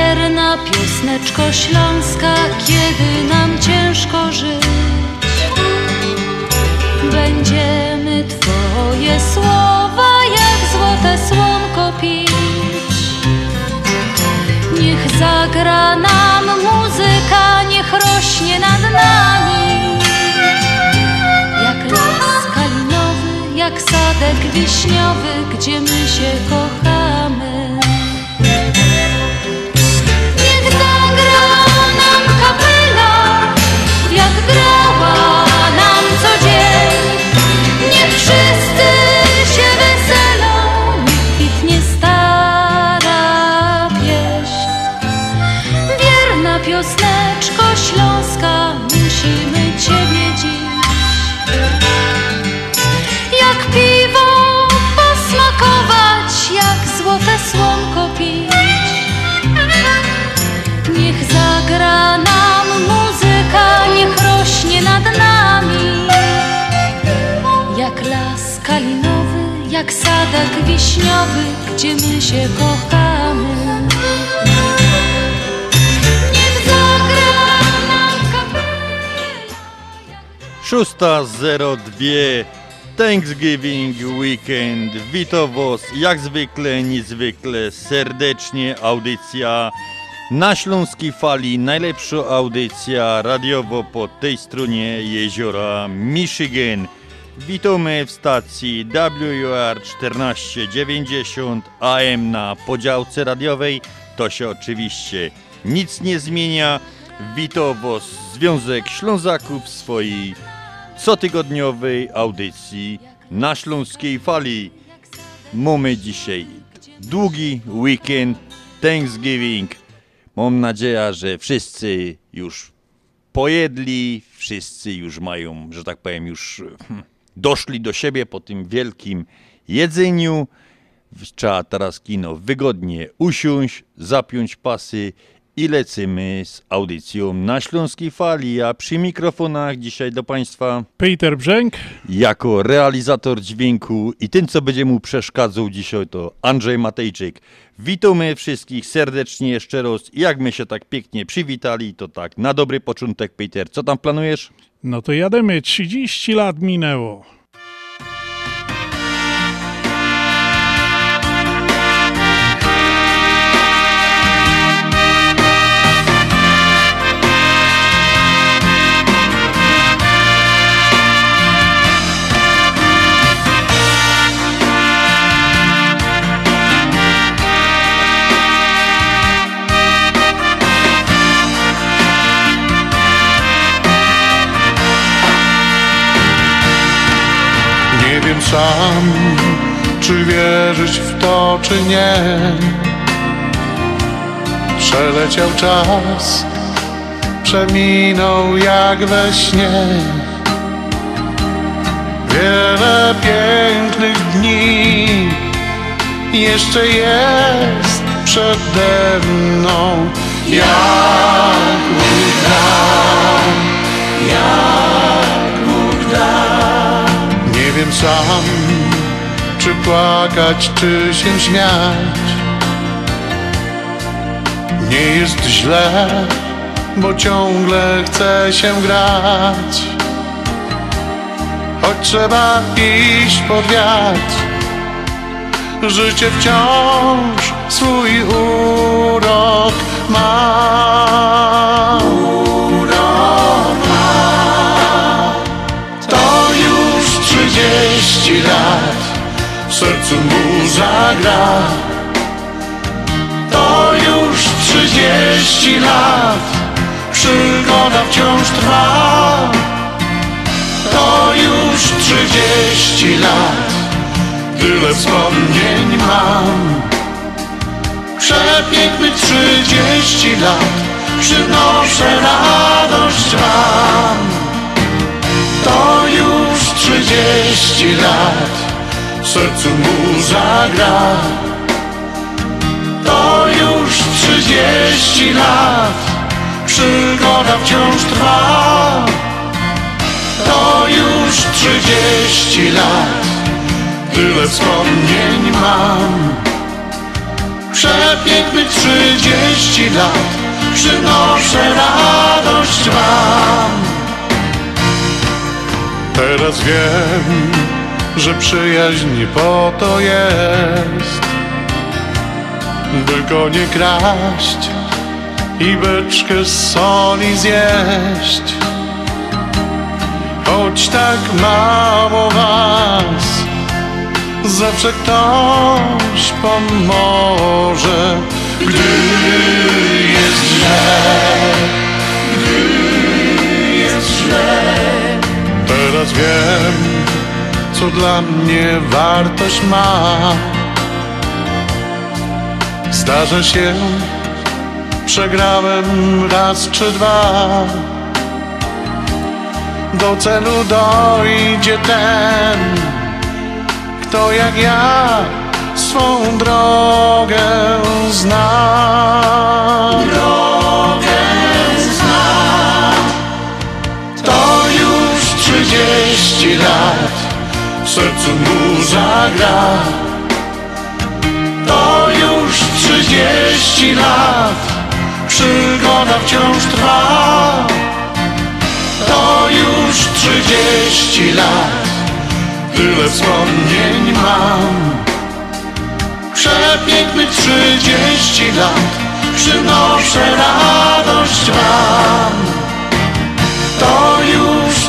Wierna piosneczko śląska, kiedy nam ciężko żyć. Będziemy Twoje słowa jak złote słonko pić. Niech zagra nam muzyka, niech rośnie nad nami. Jak las kalinowy, jak sadek wiśniowy, gdzie my się kochamy. Słonko pić. Niech zagra nam muzyka, niech rośnie nad nami. Jak las kalinowy, jak sadek wiśniowy, gdzie my się kochamy. Nam kapela. 6.02 Thanksgiving Weekend. Witam Was jak zwykle, niezwykle serdecznie. Audycja na Śląskiej Fali. Najlepsza audycja radiowo po tej stronie jeziora Michigan. Witamy w stacji WR 1490 AM na podziałce radiowej. To się oczywiście nic nie zmienia. Witam Was Związek Ślązaków w swojej cotygodniowej audycji na Śląskiej Fali. Mamy dzisiaj długi weekend Thanksgiving. Mam nadzieję, że wszyscy już pojedli, wszyscy już mają, że tak powiem, już hmm, doszli do siebie po tym wielkim jedzeniu. Trzeba teraz kino wygodnie usiąść, zapiąć pasy i lecimy z audycją na Śląskiej Fali. A przy mikrofonach dzisiaj do Państwa Peter Brzęk. jako realizator dźwięku i tym, co będzie mu przeszkadzał dzisiaj, to Andrzej Matejczyk. Witamy wszystkich serdecznie jeszcze raz. Jak my się tak pięknie przywitali, to tak na dobry początek, Peter. Co tam planujesz? No to jademy, 30 lat minęło. Sam, czy wierzyć w to, czy nie. Przeleciał czas, przeminął jak we śnie. Wiele pięknych dni jeszcze jest przede mną. Jak Bóg da, jak wiem sam, czy płakać, czy się śmiać. Nie jest źle, bo ciągle chce się grać. Choć trzeba iść pod wiatr, życie wciąż swój urok ma. Trzydzieści lat w sercu mu zagra. To już trzydzieści lat przygoda wciąż trwa. To już trzydzieści lat tyle wspomnień mam. Przepięknych trzydzieści lat Przynoszę radość wam To już trzydzieści lat W sercu mu zagra. To już trzydzieści lat Przygoda wciąż trwa. To już trzydzieści lat Tyle wspomnień mam. Przepięknych trzydzieści lat Przynoszę radość wam Teraz wiem, że przyjaźń po to jest By go nie kraść i beczkę soli zjeść. Choć tak mało was Zawsze ktoś pomoże. Gdy jest źle Gdy jest źle Teraz wiem, co dla mnie wartość ma. Zdarza się, przegrałem raz czy dwa. Do celu dojdzie ten Kto jak ja swą drogę zna trzydzieści lat W sercu mu zagra To już trzydzieści lat Przygoda wciąż trwa. To już trzydzieści lat Tyle wspomnień mam. Przepięknych trzydzieści lat Przynoszę radość wam. To już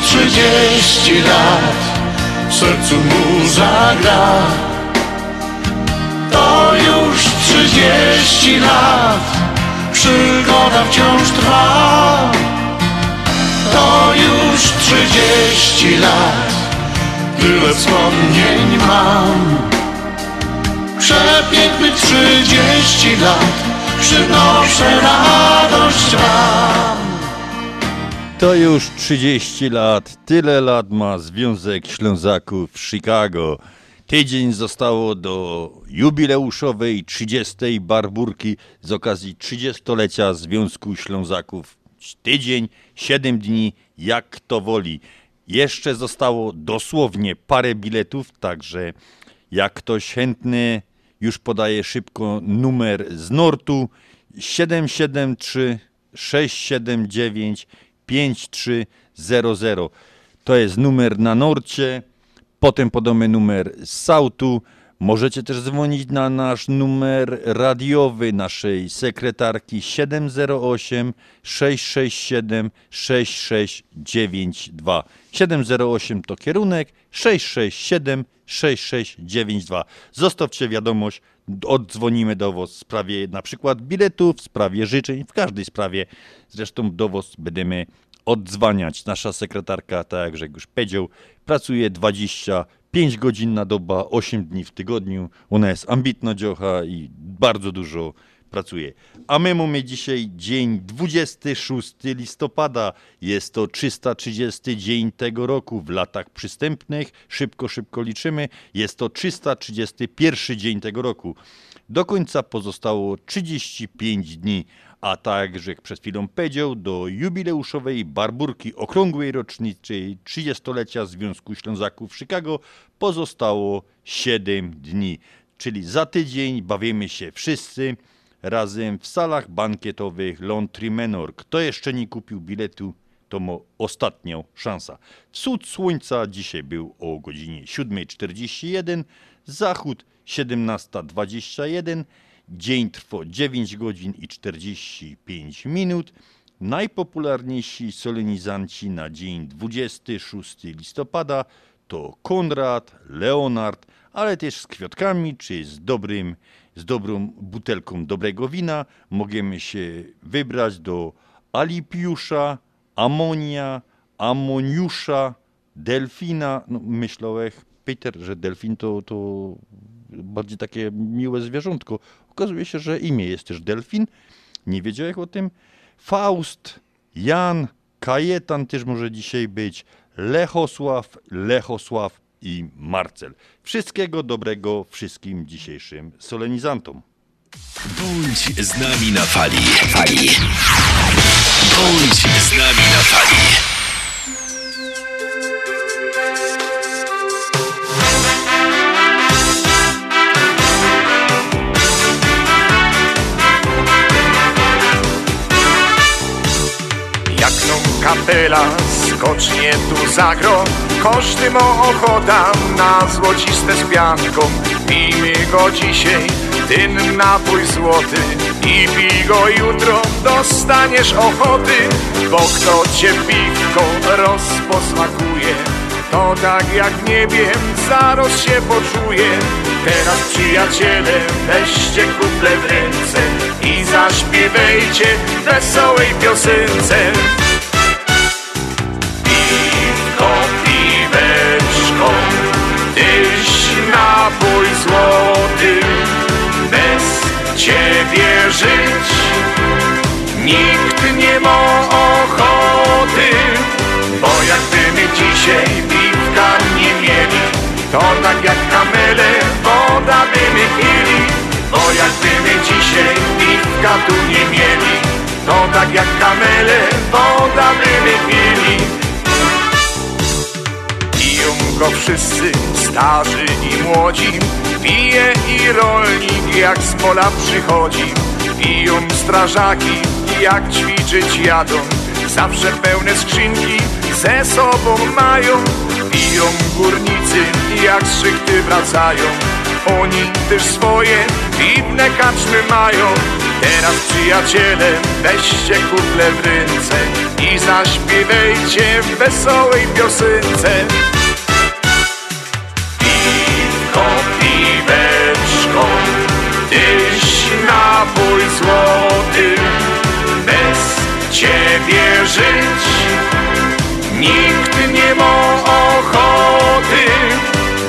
trzydzieści lat W sercu mu zagra. To już trzydzieści lat Przygoda wciąż trwa. To już trzydzieści lat Tyle wspomnień mam. Przepięknych trzydzieści lat Przynoszę radość wam To już 30 lat, tyle lat ma Związek Ślązaków w Chicago. Tydzień zostało do jubileuszowej 30. barburki z okazji 30-lecia Związku Ślązaków. Tydzień, 7 dni, jak kto woli. Jeszcze zostało dosłownie parę biletów, także jak ktoś chętny, już podaje szybko numer z Nortu 773 679 5300. To jest numer na Norcie. Potem podamy numer z Sautu. Możecie też dzwonić na nasz numer radiowy naszej sekretarki 708 667 6692. 708 to kierunek, 667 6692. Zostawcie wiadomość, oddzwonimy do Was w sprawie na przykład biletów, w sprawie życzeń, w każdej sprawie. Zresztą do Was będziemy oddzwaniać. Nasza sekretarka, tak jak Grzegorz powiedział, pracuje 25 godzin na doba, 8 dni w tygodniu. Ona jest ambitna dziocha i bardzo dużo pracuje. A my mamy dzisiaj dzień 26 listopada. Jest to 330 dzień tego roku w latach przystępnych. Szybko, szybko liczymy. Jest to 331 dzień tego roku. Do końca pozostało 35 dni, a tak, jak przed chwilą powiedział, do jubileuszowej barburki okrągłej rocznicy 30-lecia Związku Ślązaków w Chicago pozostało 7 dni. Czyli za tydzień bawimy się wszyscy razem w salach bankietowych Lontry Menor. Kto jeszcze nie kupił biletu, to ma ostatnią szansa. Wschód słońca dzisiaj był o godzinie 7.41, zachód 17.21, dzień trwał 9 godzin i 45 minut. Najpopularniejsi solenizanci na dzień 26 listopada to Konrad, Leonard, ale też z kwiatkami czy z dobrym, z dobrą butelką dobrego wina możemy się wybrać do Alipiusza, Amonia, Amoniusza, Delfina. No, myślałem, Peter, że delfin to, to bardziej takie miłe zwierzątko. Okazuje się, że imię jest też Delfin. Nie wiedziałeś o tym? Faust, Jan, Kajetan też może dzisiaj być, Lechosław, Lechosław i Marcel. Wszystkiego dobrego wszystkim dzisiejszym solenizantom. Bądź z nami na fali. fali. Bądź z nami na fali. Jak no kapela skocznie tu zagro Koszty mo ochota na złociste z pianką. Pijmy go dzisiaj, ten napój złoty. I pij go jutro, dostaniesz ochoty. Bo kto cię piwko rozposmakuje To tak jak w niebie zaraz się poczuje. Teraz przyjaciele weźcie kuple w ręce I zaśpiewajcie wesołej piosence napój złoty, bez ciebie żyć nikt nie ma ochoty, bo jakby my dzisiaj piwka nie mieli, to tak jak kamele woda by my pili, bo jakby my dzisiaj piwka tu nie mieli, to tak jak kamele woda by my pili. Wszyscy, starzy i młodzi. Pije i rolnik jak z pola przychodzi. Piją strażaki jak ćwiczyć jadą. Zawsze pełne skrzynki ze sobą mają. Piją górnicy jak z szychty wracają. Oni też swoje piwne kaczmy mają. Teraz przyjaciele weźcie kuple w ręce I zaśpiewajcie w wesołej piosence tyś napój złoty Bez ciebie żyć. Nikt nie ma ochoty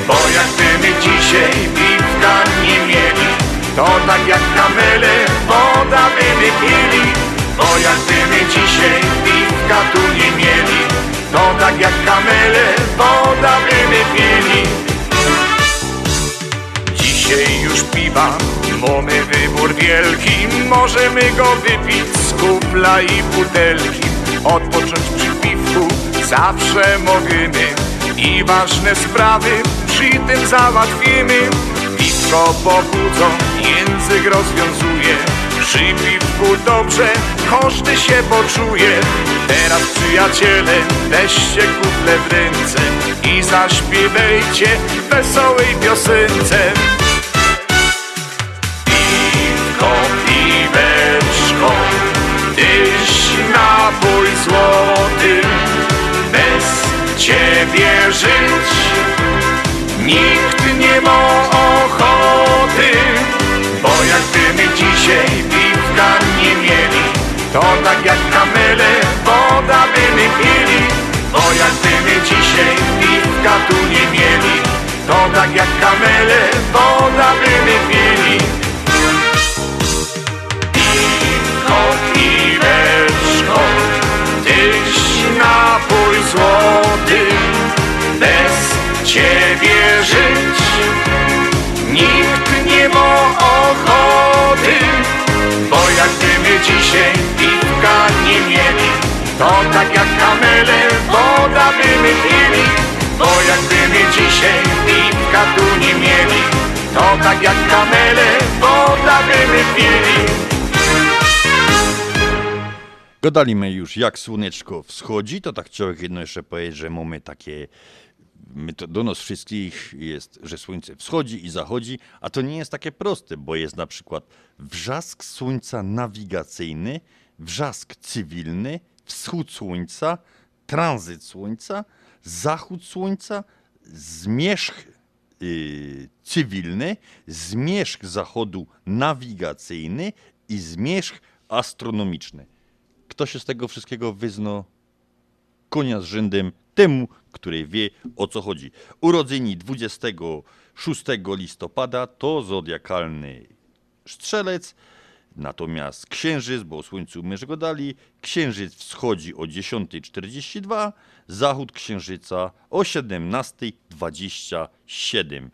Bo jakby my dzisiaj piwka nie mieli To tak jak kamele woda by my pili Bo jakby my dzisiaj piwka tu nie mieli To tak jak kamele woda by my pili Dzisiaj już piwa mamy wybór wielki. Możemy go wypić z kupla i butelki. Odpocząć przy piwku zawsze możemy. I ważne sprawy przy tym załatwimy. Piwko pobudzą, język rozwiązuje. Przy piwku dobrze każdy się poczuje. Teraz przyjaciele weźcie kuple w ręce I zaśpiewajcie wesołej piosence tyś napój złoty, bez ciebie żyć nikt nie ma ochoty, bo jakby my dzisiaj piwka nie mieli, to tak jak kamele woda by my pili, bo jakby my dzisiaj piwka tu nie mieli, to tak jak kamele woda by my pili. Tyś napój złoty, bez ciebie żyć. Nikt nie ma ochoty, bo jakby my dzisiaj piwka nie mieli, to tak jak kamele woda by my pili, bo jakby my dzisiaj piwka tu nie mieli, to tak jak kamele woda by my pili. Gadaliśmy już, jak słoneczko wschodzi, to tak chciałem jedno jeszcze powiedzieć, że mamy takie, my to do nas wszystkich jest, że słońce wschodzi i zachodzi, a to nie jest takie proste, bo jest na przykład wrzask słońca nawigacyjny, wrzask cywilny, wschód słońca, tranzyt słońca, zachód słońca, zmierzch y, cywilny, zmierzch zachodu nawigacyjny i zmierzch astronomiczny. Kto się z tego wszystkiego wyzno? Konia z rzędem temu, który wie o co chodzi. Urodzeni 26 listopada to zodiakalny Strzelec, natomiast Księżyc, bo o Słońcu my go dali, Księżyc wschodzi o 10.42, zachód Księżyca o 17.27.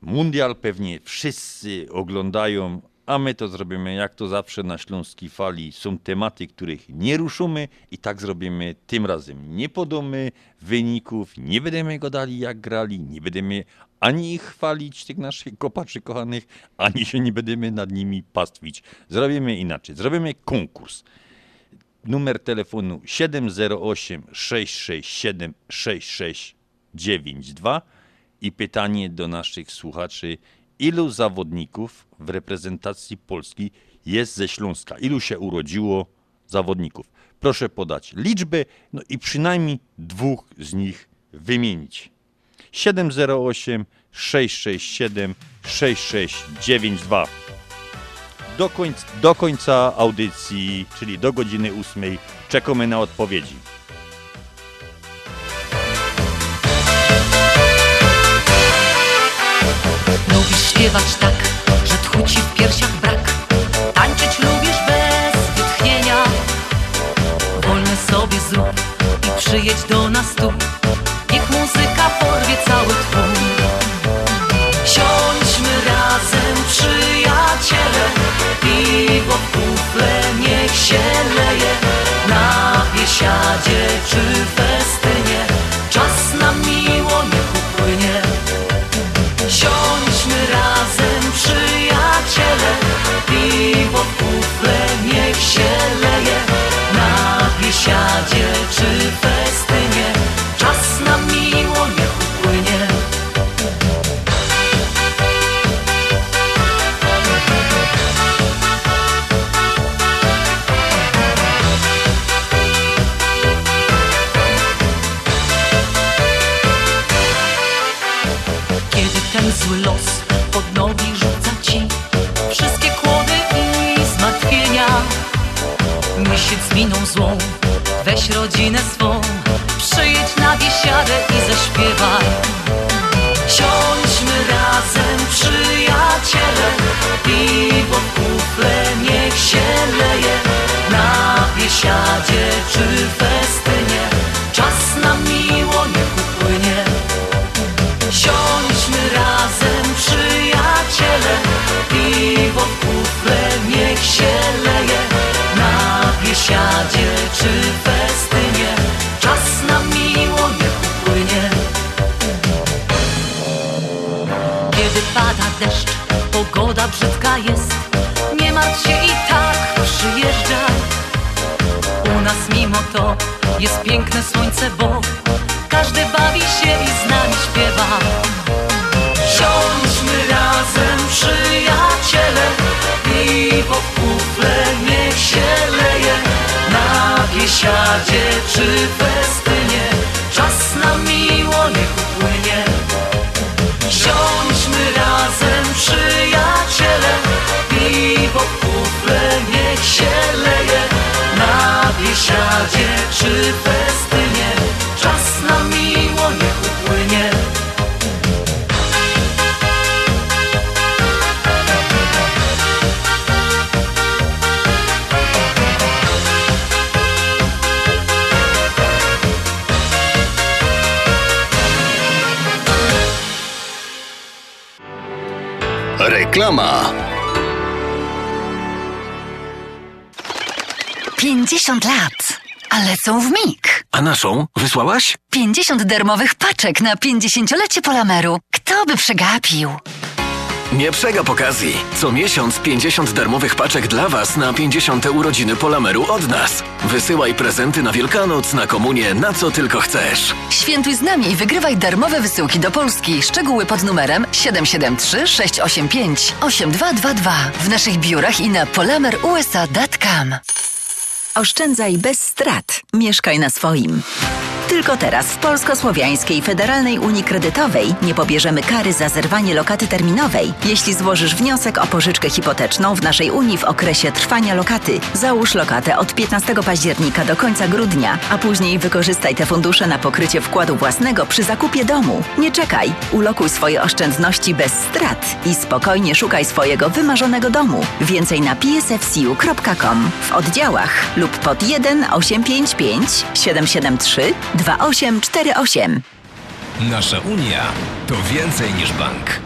Mundial pewnie wszyscy oglądają, a my to zrobimy jak to zawsze na Śląskiej Fali. Są tematy, których nie ruszymy i tak zrobimy tym razem. Nie podamy wyników, nie będziemy go dali jak grali, nie będziemy ani ich chwalić, tych naszych kopaczy kochanych, ani się nie będziemy nad nimi pastwić. Zrobimy inaczej, zrobimy konkurs numer telefonu 708 667 6692 i pytanie do naszych słuchaczy, ilu zawodników w reprezentacji Polski jest ze Śląska? Ilu się urodziło zawodników? Proszę podać liczbę, no i przynajmniej dwóch z nich wymienić. 708 667 6692 do końca, do końca audycji, czyli do godziny ósmej, czekamy na odpowiedzi. Śpiewać tak, że tchu ci w piersiach brak. Tańczyć lubisz bez wytchnienia. Wolne sobie zrób i przyjedź do nas tu. Niech muzyka porwie cały tłum. Siądźmy razem przyjaciele. Piwo w kufle niech się leje. Na biesiadzie czy festynie. Czas nam miło się leje. Na biesiadzie czy festynie rodzinę swą Przyjedź na biesiadę i zaśpiewaj. Siądźmy razem przyjaciele Piwo w kufle niech się leje. Na biesiadzie czy festynie pogoda brzydka jest. Nie martw się i tak przyjeżdżaj U nas mimo to jest piękne słońce, bo Każdy bawi się i z nami śpiewa. Siądźmy razem, przyjaciele Piwo w kufle niech się leje. Na biesiadzie czy festynie biesiadzie czy festynie Czas nam miło niech upłynie. Reklama. 50 lat, a lecą w mig. A naszą wysłałaś? 50 darmowych paczek na 50-lecie Polameru. Kto by przegapił? Nie przegap okazji. Co miesiąc 50 darmowych paczek dla Was na 50. urodziny Polameru od nas. Wysyłaj prezenty na Wielkanoc, na komunię, na co tylko chcesz. Świętuj z nami i wygrywaj darmowe wysyłki do Polski. Szczegóły pod numerem 773 685 8222 w naszych biurach i na polamerusa.com. Oszczędzaj bez strat. Mieszkaj na swoim. Tylko teraz w Polsko-Słowiańskiej Federalnej Unii Kredytowej nie pobierzemy kary za zerwanie lokaty terminowej, jeśli złożysz wniosek o pożyczkę hipoteczną w naszej Unii w okresie trwania lokaty. Załóż lokatę od 15 października do końca grudnia, a później wykorzystaj te fundusze na pokrycie wkładu własnego przy zakupie domu. Nie czekaj, ulokuj swoje oszczędności bez strat i spokojnie szukaj swojego wymarzonego domu. Więcej na psfcu.com w oddziałach lub pod 1 855 773 2848. Nasza Unia to więcej niż bank.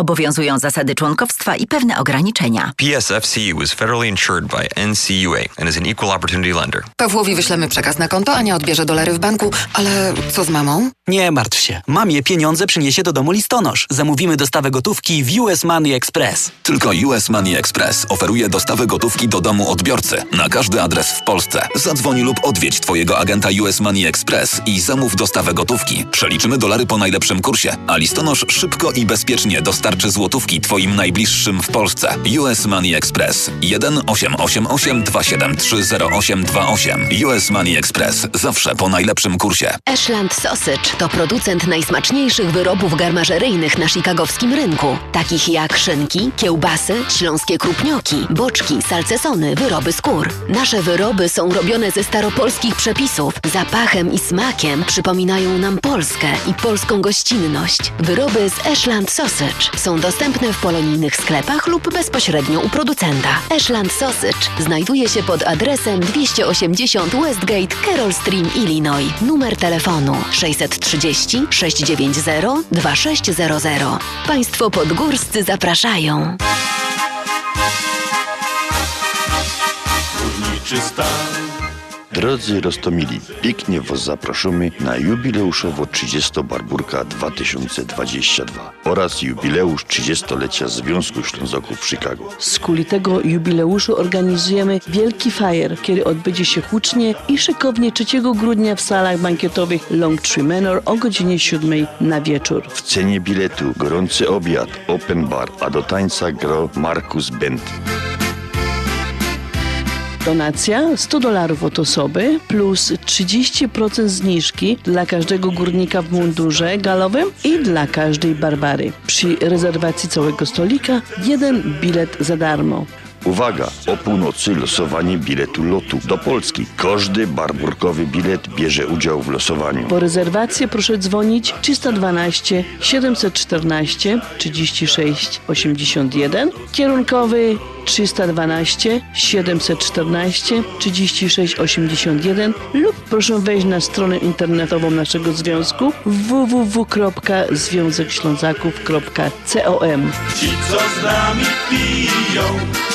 Obowiązują zasady członkowstwa i pewne ograniczenia. PSFCU is federally insured by NCUA and is an equal opportunity lender. Pawłowi wyślemy przekaz na konto, Ania odbierze dolary w banku, ale co z mamą? Nie martw się. Mamie pieniądze przyniesie do domu listonosz. Zamówimy dostawę gotówki w US Money Express. Tylko US Money Express oferuje dostawę gotówki do domu odbiorcy na każdy adres w Polsce. Zadzwoń lub odwiedź Twojego agenta US Money Express i zamów dostawę gotówki. Przeliczymy dolary po najlepszym kursie, a listonosz szybko i bezpiecznie dostarczy złotówki Twoim najbliższym w Polsce. US Money Express 1 888 273 0828. US Money Express zawsze po najlepszym kursie. Ashland Sausage to producent najsmaczniejszych wyrobów garmażeryjnych na chicagowskim rynku, takich jak szynki, kiełbasy, śląskie krupnioki, boczki, salcesony, wyroby skór. Nasze wyroby są robione ze staropolskich przepisów. Zapachem i smakiem przypominają nam Polskę i polską gościnność. Wyroby z Ashland Sausage są dostępne w polonijnych sklepach lub bezpośrednio u producenta. Ashland Sausage znajduje się pod adresem 280 Westgate, Carroll Stream, Illinois. Numer telefonu 630 690 2600. Państwo podgórscy zapraszają. Stan Drodzy Rostomili, pięknie Was zapraszamy na jubileuszowo 30 Barburka 2022 oraz jubileusz 30-lecia Związku Ślązoków w Chicago. Z kuli tego jubileuszu organizujemy wielki fajer, który odbędzie się hucznie i szykownie 3 grudnia w salach bankietowych Long Tree Manor o godzinie 7 na wieczór. W cenie biletu gorący obiad, open bar, a do tańca gro Markus Bent. Donacja 100 dolarów od osoby plus 30% zniżki dla każdego górnika w mundurze galowym i dla każdej Barbary. Przy rezerwacji całego stolika jeden bilet za darmo. Uwaga! O północy losowanie biletu lotu do Polski. Każdy barburkowy bilet bierze udział w losowaniu. Po rezerwację proszę dzwonić 312 714 36 81, kierunkowy 312 714 36 81 lub proszę wejść na stronę internetową naszego związku www.związekślązaków.com Ci co z nami piją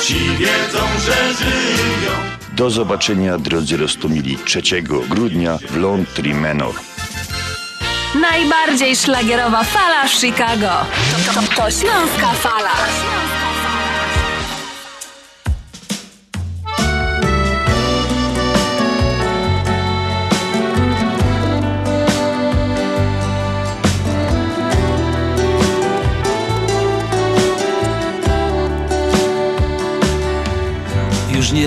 Ci wiedzą, że żyją Do zobaczenia drodzy Rostomili 3 grudnia w Laundry Manor. Najbardziej szlagierowa fala w Chicago. To, to, to Śląska Fala.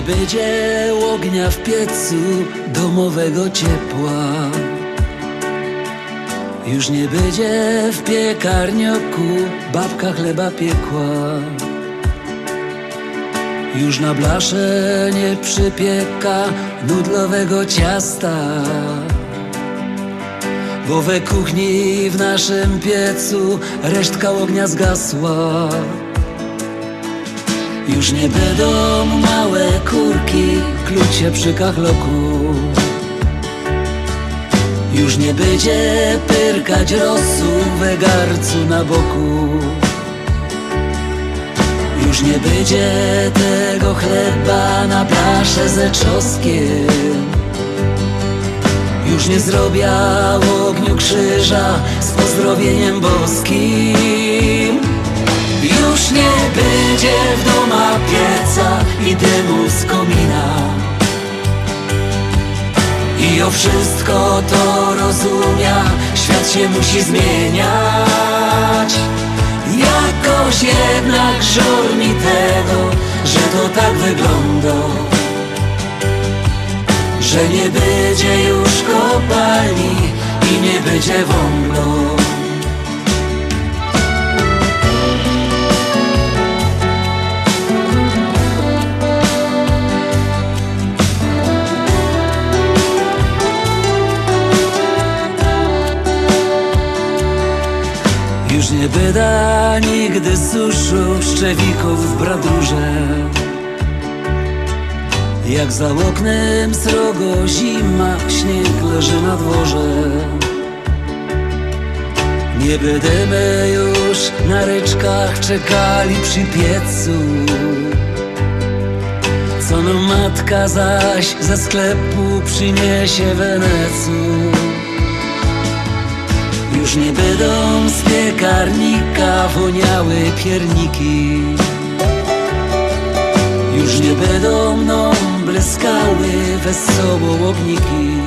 Nie będzie ognia w piecu domowego ciepła. Już nie będzie w piekarnioku babka chleba piekła. Już na blasze nie przypieka nudlowego ciasta. Bo we kuchni w naszym piecu resztka ognia zgasła. Już nie będą małe kurki klucie przy kachloku. Już nie będzie pyrkać rosu we garcu na boku. Już nie będzie tego chleba na plaszę ze czosnkiem. Już nie zrobię ogniu krzyża z pozdrowieniem boskim. Już nie będzie w domach pieca i dymu z komina. I o wszystko to rozumia, świat się musi zmieniać. Jakoś jednak żal mi tego, że to tak wygląda. Że nie będzie już kopalni i nie będzie wąglu nie byda nigdy suszu szczewików w bradurze. Jak za oknem srogo zima, śnieg leży na dworze. Nie będziemy już na ryczkach czekali przy piecu. Co no matka zaś ze sklepu przyniesie wenecu już nie będą z piekarnika woniały pierniki. Już nie będą mną błyskały wesoło ogniki.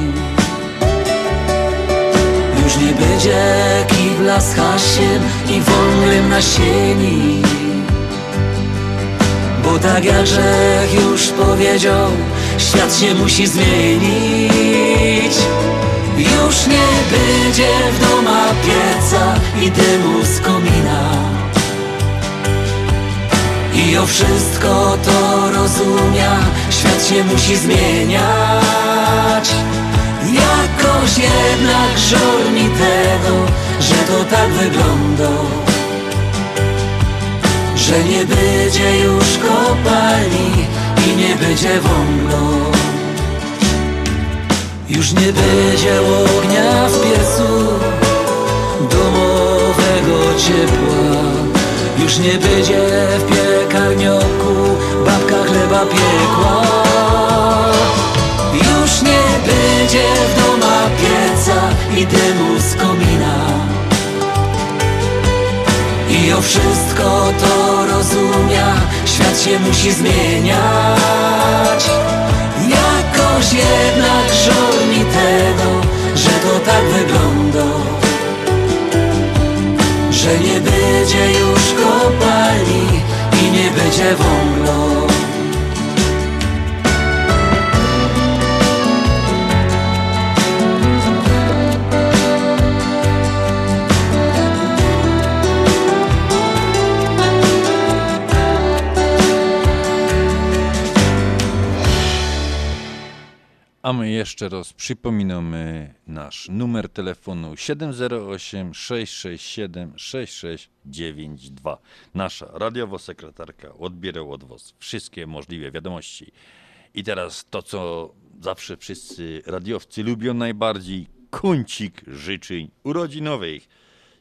Już nie będzie kibla z hasiem i wąglem na sieni. Bo tak jak Grzech już powiedział, świat się musi zmienić już nie będzie w doma pieca i dymu z komina. I o wszystko to rozumia, świat się musi zmieniać. Jakoś jednak żal mi tego, że to tak wygląda. Że nie będzie już kopalni i nie będzie wąglu już nie będzie ognia w piecu Domowego ciepła. Już nie będzie w piekarnioku Babka chleba piekła. Już nie będzie w doma pieca I dymu z komina. I o wszystko to rozumia Świat się musi zmieniać Jakoś jednak żal mi tego, że to tak wygląda. Że nie będzie już kopalni i nie będzie wąglu jeszcze raz przypominamy nasz numer telefonu 708 667 6692. Nasza radiowa sekretarka odbiera od Was wszystkie możliwe wiadomości. I teraz to, co zawsze wszyscy radiowcy lubią najbardziej, kącik życzeń urodzinowych.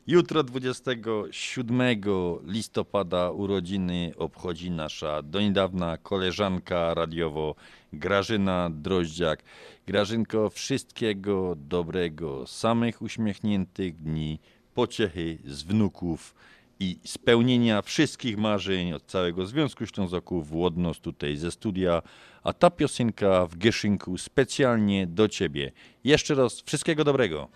Jutro 27 listopada urodziny obchodzi nasza do niedawna koleżanka radiowo Grażyna Droździak. Grażynko, wszystkiego dobrego, samych uśmiechniętych dni, pociechy z wnuków i spełnienia wszystkich marzeń od całego Związku Ślązoków Łodnos tutaj ze studia, a ta piosenka w Gieszynku specjalnie do Ciebie. Jeszcze raz wszystkiego dobrego.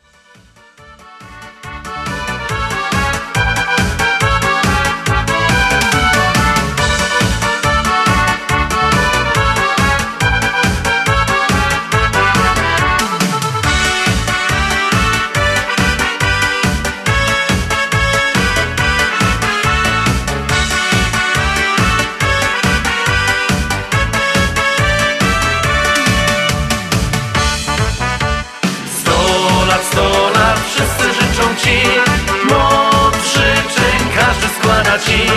Ci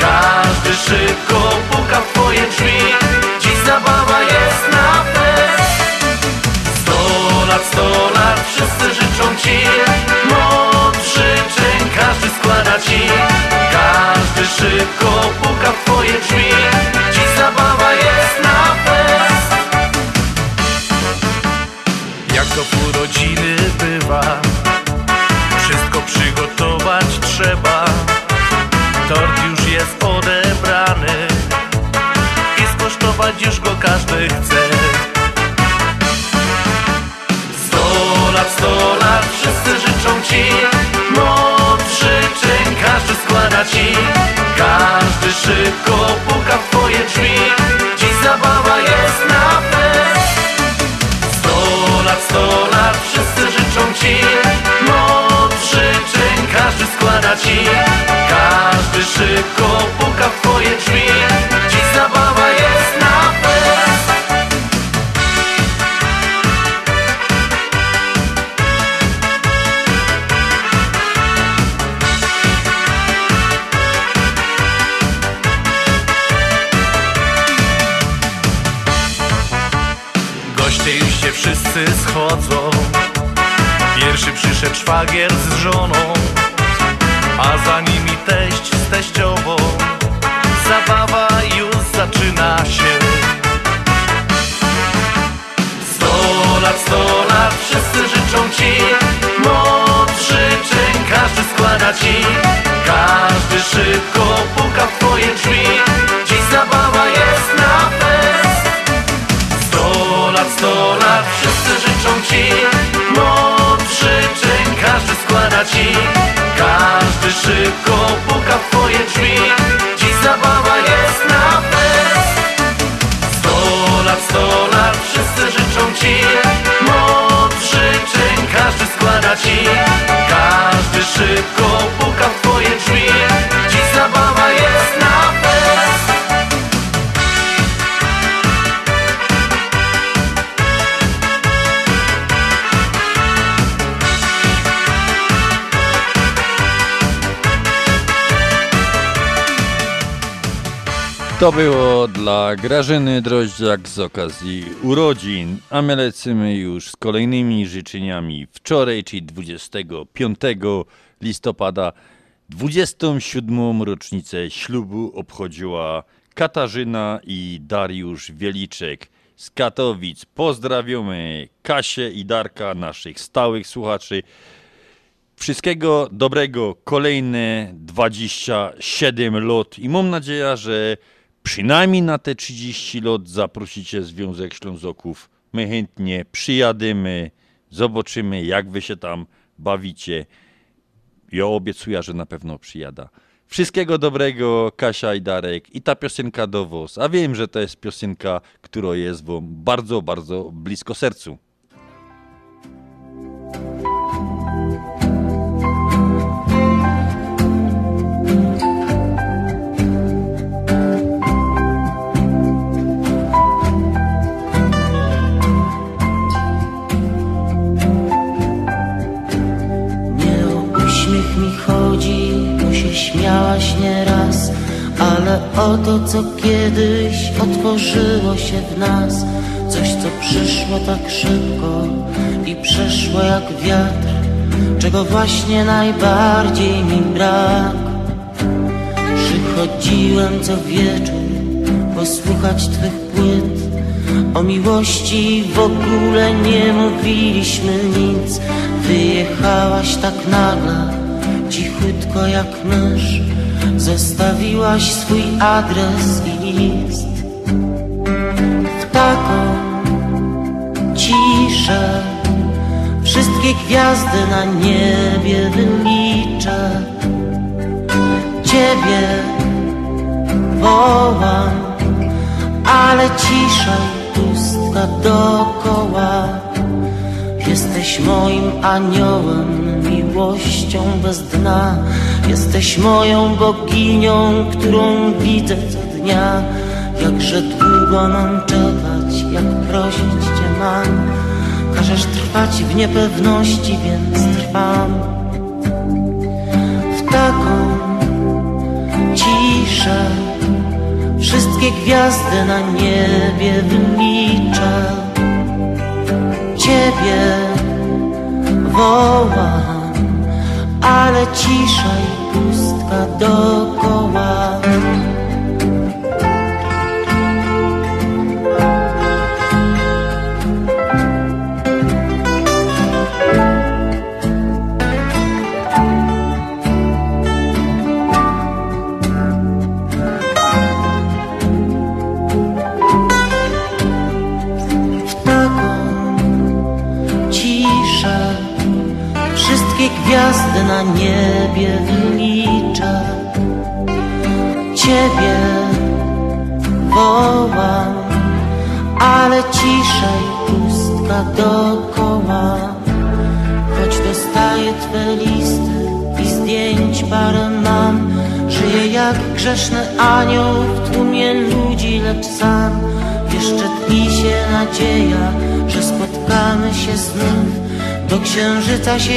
Każdy szybko puka w twoje drzwi. Dziś zabawa jest na fest. Sto lat, sto lat, wszyscy życzą ci. Moc życzeń każdy składa ci. Każdy szybko puka w twoje drzwi każdy chce. Sto lat, sto lat wszyscy życzą ci. Mądrzy czyn każdy składa ci. Każdy szybko puka w twoje drzwi. Dziś zabawa jest na fest Sto lat, sto lat wszyscy życzą ci. Mądrzy czyn każdy składa ci. Każdy szybko puka w twoje drzwi. Dziś zabawa szwagier z żoną A za nimi teść z teściową Zabawa już zaczyna się. Sto lat, sto lat, wszyscy życzą ci. Moc życzeń każdy składa ci. Każdy szybko puka w twoje drzwi. Dziś zabawa jest na fest. Sto lat, sto lat, wszyscy życzą ci składa ci Każdy szybko puka w twoje drzwi. Dziś zabawa jest na fest. Sto lat, sto lat, wszyscy życzą ci. Moc życzeń każdy składa ci. Każdy szybko puka To było dla Grażyny Droździak z okazji urodzin, a my lecimy już z kolejnymi życzeniami. Wczoraj, czyli 25 listopada, 27. rocznicę ślubu obchodziła Katarzyna i Dariusz Wieliczek z Katowic. Pozdrawiamy Kasię i Darka, naszych stałych słuchaczy. Wszystkiego dobrego, kolejne 27 lot i mam nadzieję, że przynajmniej na te 30 lot zaprosicie Związek Ślązoków. My chętnie przyjadymy, zobaczymy jak wy się tam bawicie. Ja obiecuję, że na pewno przyjada. Wszystkiego dobrego, Kasia i Darek. I ta piosenka do was. A wiem, że to jest piosenka, która jest wam bardzo, bardzo blisko sercu. Śmiałaś nieraz Ale o to, co kiedyś otworzyło się w nas. Coś, co przyszło tak szybko i przeszło jak wiatr Czego właśnie najbardziej mi brak. Przychodziłem co wieczór posłuchać Twych płyt. O miłości w ogóle nie mówiliśmy nic. Wyjechałaś tak nagle, cichutko jak mysz. Zostawiłaś swój adres i list. W taką ciszę Wszystkie gwiazdy na niebie wyliczę. Ciebie wołam Ale cisza i pustka dokoła. Jesteś moim aniołem, miłością bez dna. Jesteś moją boginią, którą widzę co dnia. Jakże długo mam czekać, jak prosić Cię mam Każesz trwać w niepewności, więc trwam. W taką ciszę Wszystkie gwiazdy na niebie wyliczę Ciebie wołam, ale cisza i pustka dokoła.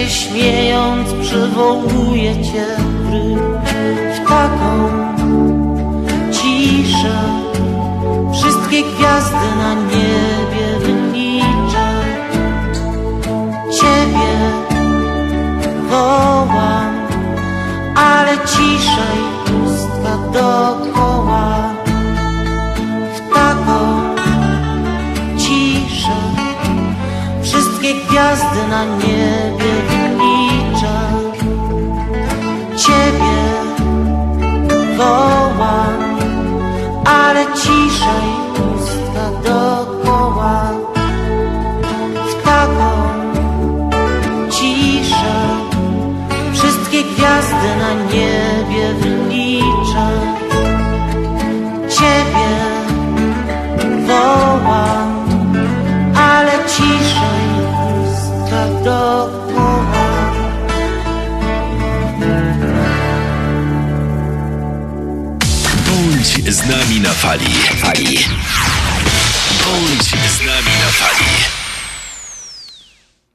Śmiejąc przywołuję Cię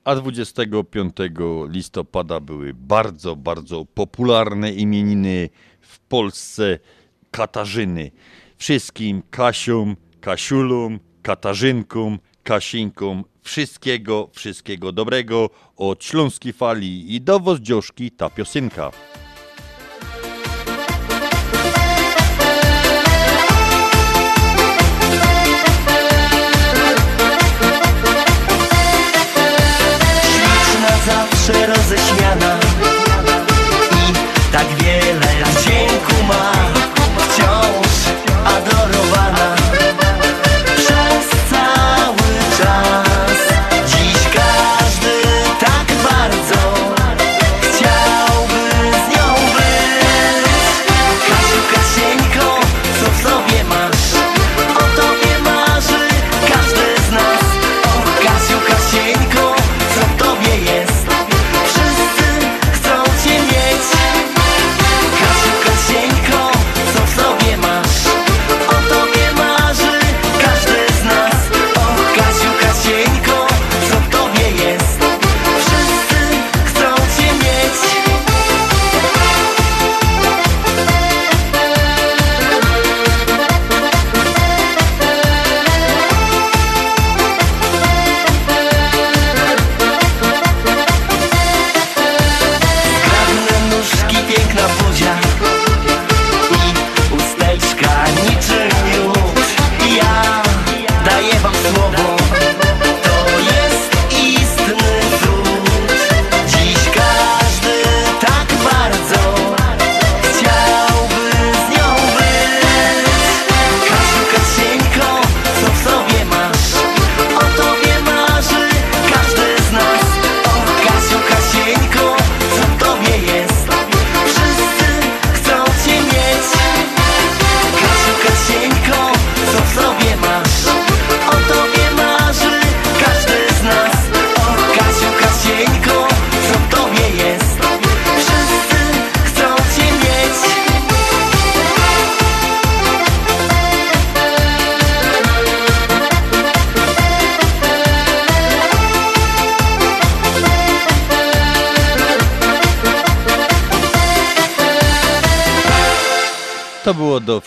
A 25 listopada były bardzo, bardzo popularne imieniny w Polsce Katarzyny. Wszystkim Kasiom, Kasiulom, Katarzynkom, Kasieńkom wszystkiego, wszystkiego dobrego od Śląskiej Fali i dowoz dzioszki ta piosenka. Zawsze roześmiana. I tak wiele wdzięku ma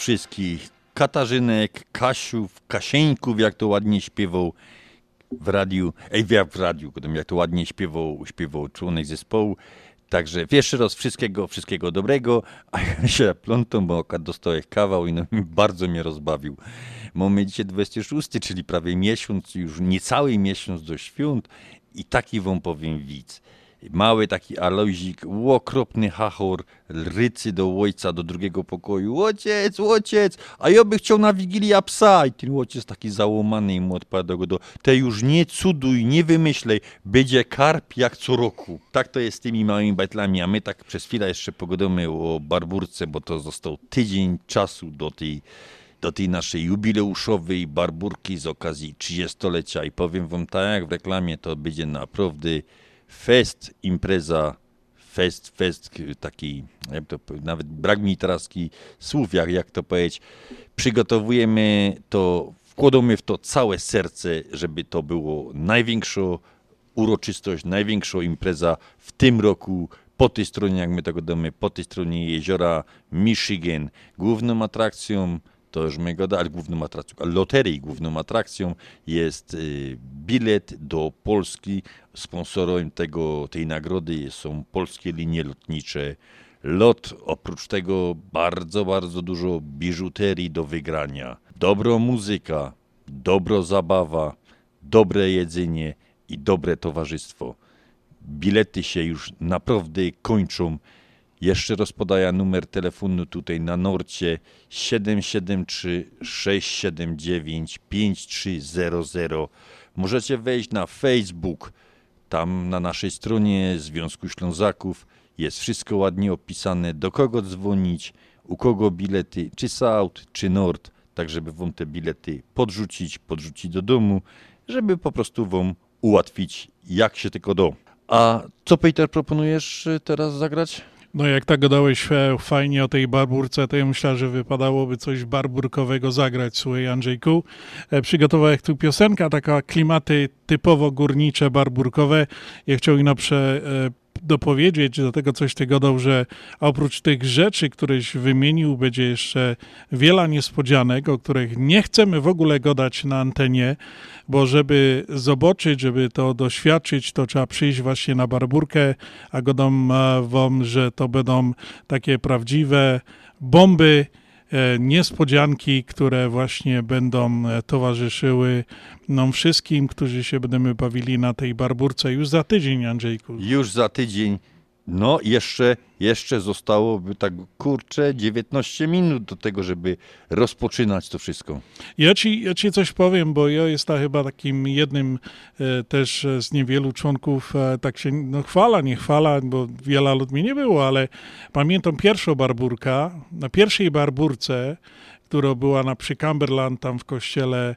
wszystkich Katarzynek, Kasiów, Kasieńków, jak to ładnie śpiewał w radiu, ej, w radiu, jak to ładnie śpiewał, śpiewał członek zespołu. Także jeszcze raz wszystkiego, wszystkiego dobrego, a ja się plątą, bo dostałem kawał i no, bardzo mnie rozbawił. Mamy dzisiaj 26, czyli prawie miesiąc, już niecały miesiąc do świąt i taki wam powiem widz. Mały taki Alojzik, okropny hachor, rycy do ojca, do drugiego pokoju. Ojciec, ojciec, a ja by chciał na Wigilię psa. I ten ojciec taki załamany i mu odpowiada go do, te już nie cuduj, nie wymyślej, będzie karp jak co roku. Tak to jest z tymi małymi bajtlami, a my tak przez chwilę jeszcze pogadamy o barburce, bo to został tydzień czasu do tej do tej naszej jubileuszowej barburki z okazji 30-lecia i powiem wam tak jak w reklamie, to będzie naprawdę fest, impreza, fest, fest taki, to, nawet brak mi teraz słów, jak, jak to powiedzieć, przygotowujemy to, wkładamy w to całe serce, żeby to było największa uroczystość, największa impreza w tym roku po tej stronie, jak my tego damy, po tej stronie jeziora Michigan. Główną atrakcją to już my go ale główną atrakcją, loterii główną atrakcją jest y, bilet do Polski. Sponsorem tego, tej nagrody są polskie linie lotnicze. Lot, oprócz tego bardzo, bardzo dużo biżuterii do wygrania. Dobra muzyka, dobra zabawa, dobre jedzenie i dobre towarzystwo. Bilety się już naprawdę kończą. Jeszcze raz podaję numer telefonu tutaj na Norcie 773 679 5300. Możecie wejść na Facebook. Tam na naszej stronie Związku Ślązaków jest wszystko ładnie opisane, do kogo dzwonić, u kogo bilety, czy South, czy Nord, tak żeby wam te bilety podrzucić, podrzucić do domu, żeby po prostu wam ułatwić jak się tylko do. A co Peter proponujesz y, teraz zagrać? No jak tak gadałeś e, fajnie o tej barburce, to ja myślę, że wypadałoby coś barburkowego zagrać, słuchaj Andrzejku. E, Przygotowałem tu piosenka, taka klimaty typowo górnicze, barburkowe. Ja chciałbym ino prze, e, dopowiedzieć do tego coś ty gadał, że oprócz tych rzeczy, któreś wymienił, będzie jeszcze wiele niespodzianek, o których nie chcemy w ogóle gadać na antenie, bo żeby zobaczyć, żeby to doświadczyć, to trzeba przyjść właśnie na barburkę, a gadam e, wam, że to będą takie prawdziwe bomby, niespodzianki, które właśnie będą e, towarzyszyły nam wszystkim, którzy się będziemy bawili na tej barburce już za tydzień, Andrzejku. Już za tydzień. No, jeszcze, jeszcze zostałoby tak kurczę 19 minut do tego, żeby rozpoczynać to wszystko. Ja ci, ja ci coś powiem, bo ja jestem chyba takim jednym e, też z niewielu członków, e, tak się no, chwala, nie chwala, bo wiele ludzi nie było, ale pamiętam pierwszą barburka, na pierwszej barburce, która była na przy Cumberland, tam w kościele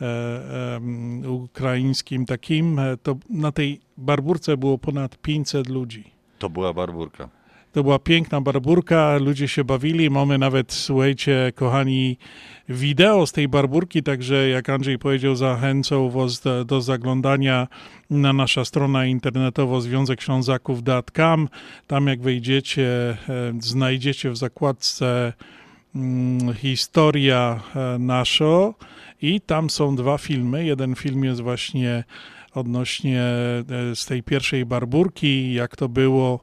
e, em, ukraińskim takim, e, to na tej barburce było ponad 500 ludzi. To była barburka. To była piękna barburka, ludzie się bawili. Mamy nawet, słuchajcie, kochani, wideo z tej barburki, także jak Andrzej powiedział, zachęcał was do, do zaglądania na nasza strona internetowa związekślązaków.com. Tam jak wejdziecie, e, znajdziecie w zakładce mm, historia e, nasza i tam są dwa filmy. Jeden film jest właśnie odnośnie e, z tej pierwszej barburki, jak to było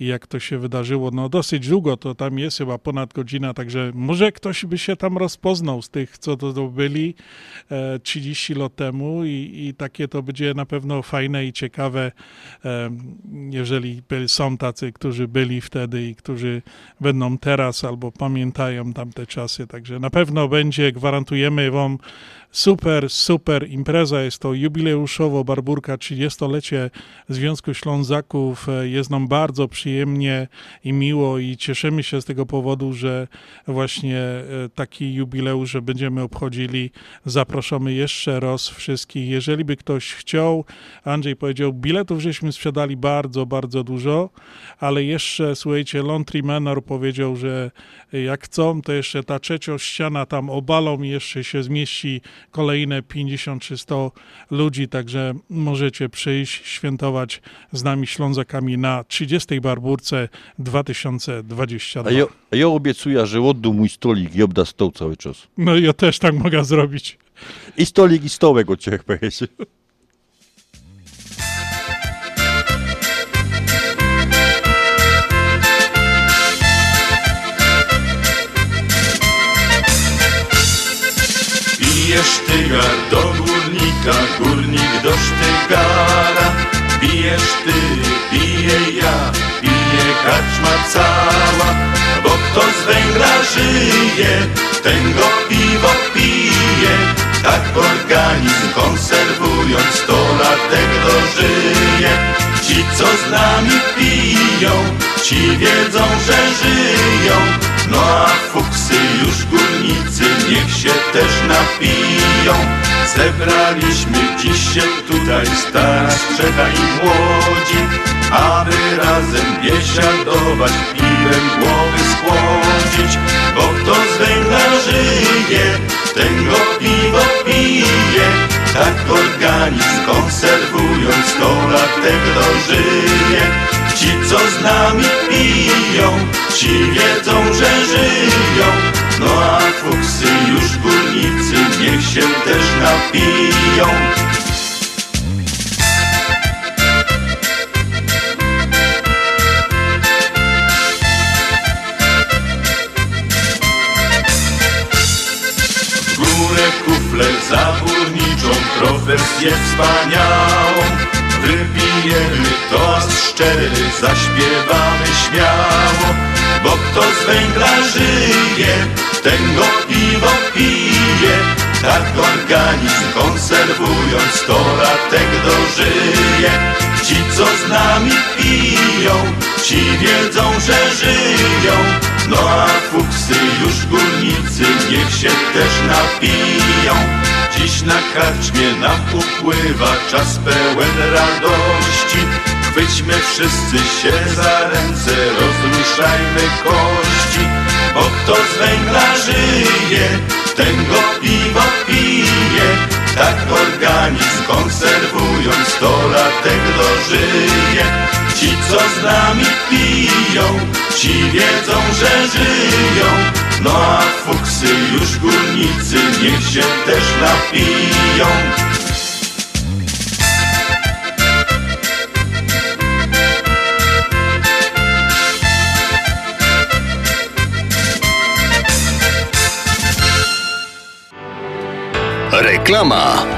jak to się wydarzyło. No dosyć długo to tam jest, chyba ponad godzina, także może ktoś by się tam rozpoznał z tych, co to, to byli e, 30 lat temu i, i takie to będzie na pewno fajne i ciekawe, e, jeżeli są tacy, którzy byli wtedy i którzy będą teraz albo pamiętają tamte czasy, także na pewno będzie, gwarantujemy wam super, super impreza. Jest to jubileuszowo Barburka 30-lecie Związku Ślązaków. Jest nam bardzo przyjemnie i miło i cieszymy się z tego powodu, że właśnie e, taki jubileusz, że będziemy obchodzili. Zapraszamy jeszcze raz wszystkich. Jeżeli by ktoś chciał, Andrzej powiedział, biletów żeśmy sprzedali bardzo, bardzo dużo, ale jeszcze, słuchajcie, Laundry Manor powiedział, że jak chcą, to jeszcze ta trzecia ściana tam obalą jeszcze się zmieści kolejne 50 czy 100 ludzi, także możecie przyjść, świętować z nami Ślązakami na 30. Barburce 2022. A ja, a ja obiecuję, że oddu mój stolik i obda stoł cały czas. No ja też tak mogę zrobić. I stolik, i stołek od ciebie Bije sztygar do górnika, górnik do sztygara. Bijesz ty, biję ja, bije karczma cała. Bo kto z węgla żyje, ten go piwo pije. Tak organizm konserwując, sto latek dożyje. Ci, co z nami piją, ci wiedzą, że żyją. No a fuksy już górnicy niech się też napiją. Zebraliśmy dziś się tutaj stara strzega i młodzi Aby razem biesiadować, piwem głowy schłodzić. Bo kto z węgla żyje, ten go piwo pije. Tak organizm konserwując, sto latek dożyje Ci, co z nami piją, ci wiedzą, że żyją. No a fuksy już górnicy niech się też napiją. W górę kufle za górniczą, profes audycję wspaniałą Wypijemy toast szczery, zaśpiewamy śmiało Bo kto z węgla żyje, ten go piwo pije. Tak organizm konserwując, sto latek dożyje. Ci co z nami piją, ci wiedzą, że żyją. No a fuksy już górnicy niech się też napiją Dziś na karczmie nam upływa czas pełen radości. Chwyćmy wszyscy się za ręce, rozruszajmy kości. Bo kto z węgla żyje, ten go piwo pije. Tak organizm konserwując, sto latek dożyje. Ci co z nami piją, ci wiedzą, że żyją No a fuksy już górnicy niech się też napiją Reklama.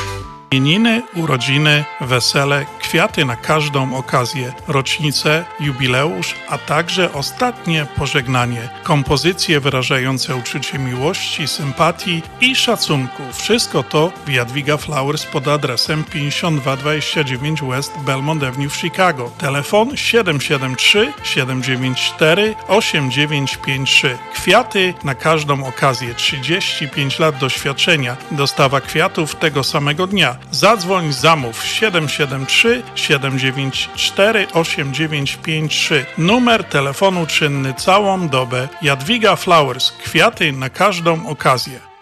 Imieniny, urodziny, wesele, kwiaty na każdą okazję, rocznicę, jubileusz, a także ostatnie pożegnanie. Kompozycje wyrażające uczucie miłości, sympatii i szacunku. Wszystko to w Jadwiga Flowers pod adresem 5229 West Belmont Avenue w Chicago. Telefon 773 794 8953. Kwiaty na każdą okazję. 35 lat doświadczenia. Dostawa kwiatów tego samego dnia. Zadzwoń, zamów 773 794 8953. Numer telefonu czynny całą dobę. Jadwiga Flowers. Kwiaty na każdą okazję.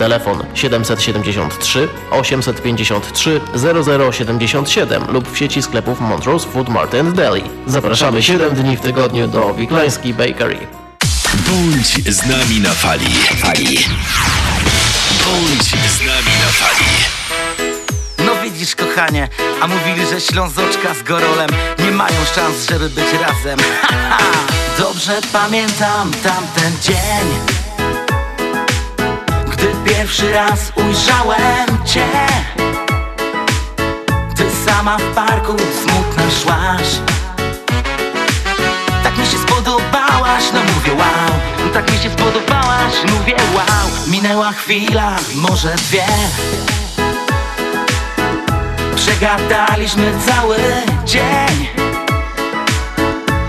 Telefon 773 853 0077 lub w sieci sklepów Montrose Food Mart and Deli. Zapraszamy 7 dni w tygodniu do Wiklański Bakery. Bądź z nami na fali. Fali. Bądź z nami na fali. No widzisz kochanie, a mówili, że Ślązoczka z Gorolem nie mają szans, żeby być razem Haha, Dobrze pamiętam tamten dzień Gdy pierwszy raz ujrzałem Cię Ty sama w parku smutna szłaś. Tak mi się spodobałaś, no mówię wow. Tak mi się spodobałaś, mówię wow. Minęła chwila, może dwie. Przegadaliśmy cały dzień.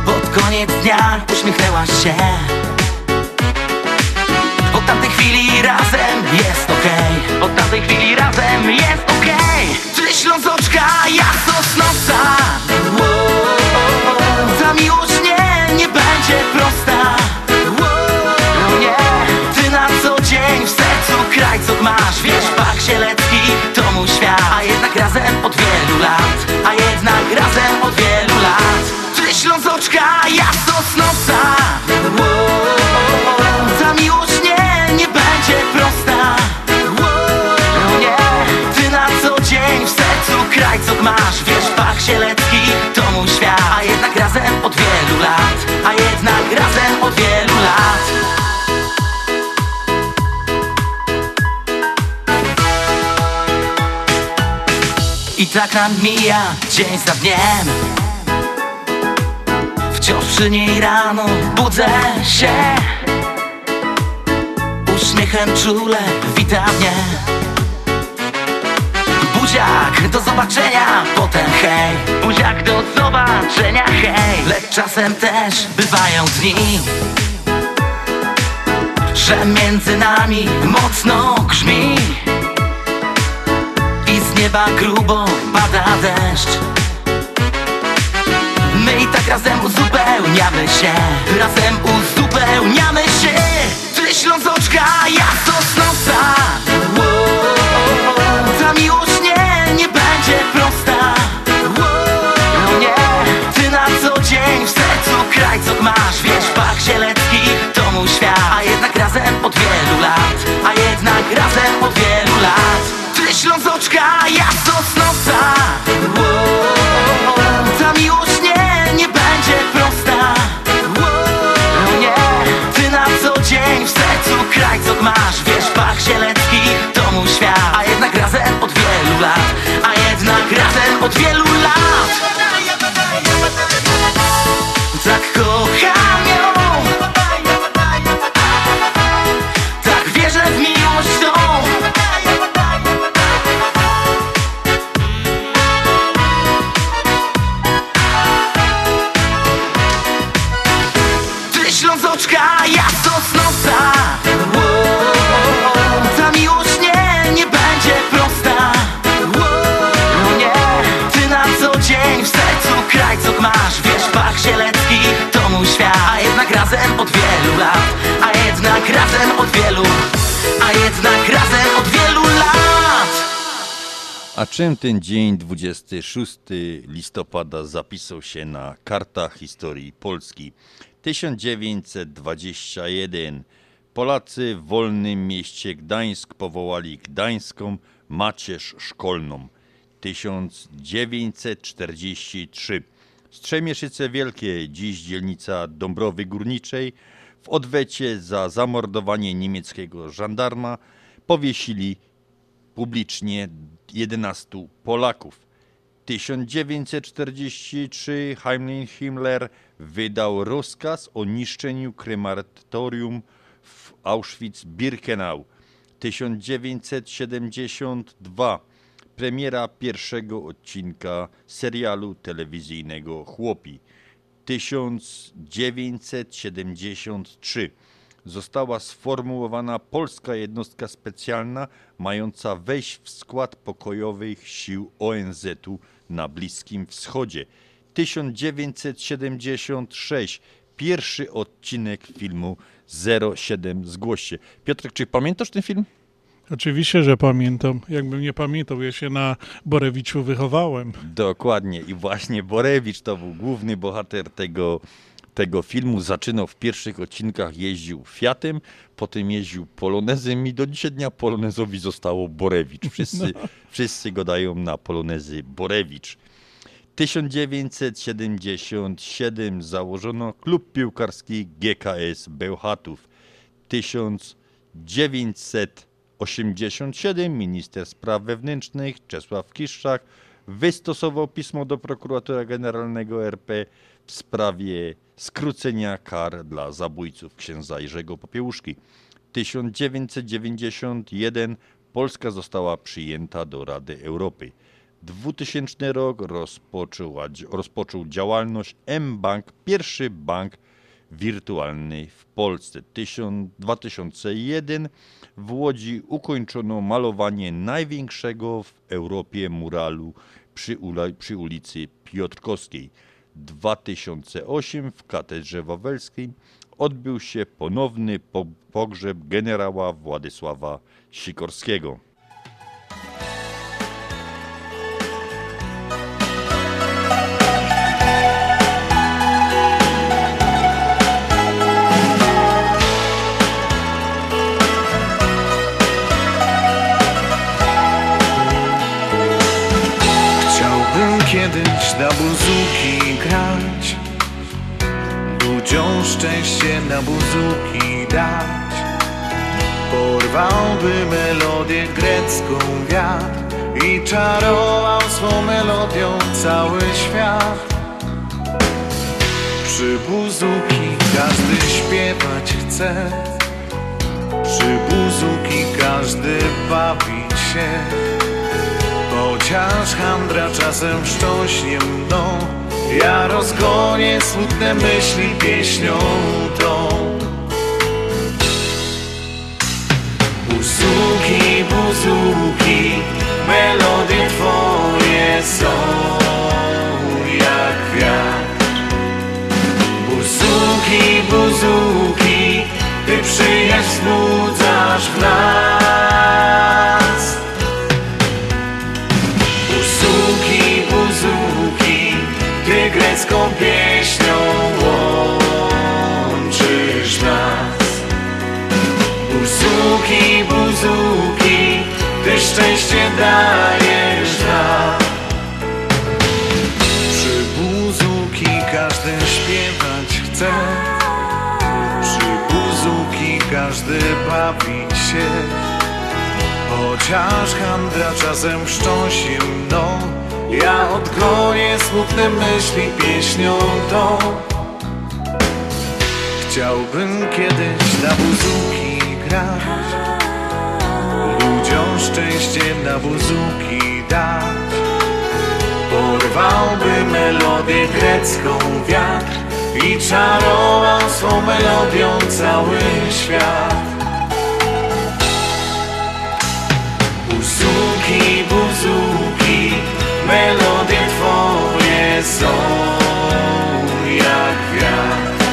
Pod koniec dnia uśmiechnęłaś się Od tamtej chwili razem jest okej. Od tamtej chwili razem jest okej. Ty Ślązoczka, ja Sosnowca. Ta miłość nie, nie będzie prosta. Nie, ty na co dzień w sercu krajców masz. Wiesz, Bach Sielecki to mój świat. A jednak razem od wielu lat. A jednak razem od wielu lat. Ślązoczka, ja sosnosa krajcok masz Wiesz, Pach Sielecki to mój świat. A jednak razem od wielu lat A jednak razem od wielu lat. I tak nam mija dzień za dniem. Wciąż przy niej rano budzę się. Uśmiechem czule wita mnie Buziak, do zobaczenia, potem hej. Buziak, do zobaczenia, hej. Lecz czasem też bywają dni Że między nami mocno grzmi. I z nieba grubo pada deszcz. My i tak razem uzupełniamy się. Razem uzupełniamy się. Ty Ślązoczka, ja Sosnosa sercu krajcok masz Wiesz, Pach Sielecki to mój świat. A jednak razem od wielu lat A jednak razem od wielu lat. Ty Ślązoczka, ja Sosnosa Ta miłość nie, nie będzie prosta. Nie, ty na co dzień w sercu krajcok masz. Wiesz, Pach Sielecki to mój świat. A jednak razem od wielu lat A jednak razem od wielu lat jednak razem od wielu lat A czym ten dzień 26 listopada zapisał się na kartach historii Polski? 1921. Polacy w wolnym mieście Gdańsk powołali Gdańską Macierz Szkolną. 1943. Strzemieszyce Wielkie, dziś dzielnica Dąbrowy Górniczej, w odwecie za zamordowanie niemieckiego żandarma powiesili publicznie 11 Polaków. 1943 Heinrich Himmler wydał rozkaz o niszczeniu krematorium w Auschwitz-Birkenau. 1972 premiera pierwszego odcinka serialu telewizyjnego Chłopi. 1973 została sformułowana polska jednostka specjalna mająca wejść w skład pokojowych sił ONZ-u na Bliskim Wschodzie. 1976 pierwszy odcinek filmu 07 Zgłoś się. Piotrek, czy pamiętasz ten film? Oczywiście, że pamiętam. Jakbym nie pamiętał, ja się na Borewiczu wychowałem. Dokładnie. I właśnie Borewicz to był główny bohater tego, tego filmu. Zaczynał w pierwszych odcinkach, jeździł Fiatem, potem jeździł Polonezem i do dzisiaj dnia Polonezowi zostało Borewicz. Wszyscy, No. wszyscy go dają na Polonezy Borewicz. 1977 założono klub piłkarski GKS Bełchatów. 1987 minister spraw wewnętrznych Czesław Kiszczak wystosował pismo do prokuratora generalnego RP w sprawie skrócenia kar dla zabójców księdza Jerzego Popiełuszki. 1991 Polska została przyjęta do Rady Europy. 2000 rok rozpoczął, rozpoczął działalność mBank, pierwszy bank wirtualny w Polsce. 2001 w Łodzi ukończono malowanie największego w Europie muralu przy, przy ulicy Piotrkowskiej. 2008 w Katedrze Wawelskiej odbył się ponowny po- pogrzeb generała Władysława Sikorskiego. da buzuki grać. Ludziom szczęście na buzuki dać. Porwałby melodię grecką wiatr I czarował swą melodią cały świat. Przy buzuki każdy śpiewać chce. Przy buzuki każdy bawić się. Chociaż handra czasem wstrząśnie mną, ja rozgonię smutne myśli pieśnią tą. Buzuki, buzuki, melodie twoje są jak wiatr. Buzuki, buzuki, ty przyjaźń wzbudzasz w nas. Dajesz nam. Przy buzuki każdy śpiewać chce, przy buzuki każdy bawić się. Chociaż handra czasem wstrząsi mną, ja odgonię smutne myśli pieśnią tą. Chciałbym kiedyś na buzuki grać, szczęście na buzuki dać. Porwałby melodię grecką wiatr i czarował swą melodią cały świat. Buzuki, buzuki, melodie twoje są jak wiatr.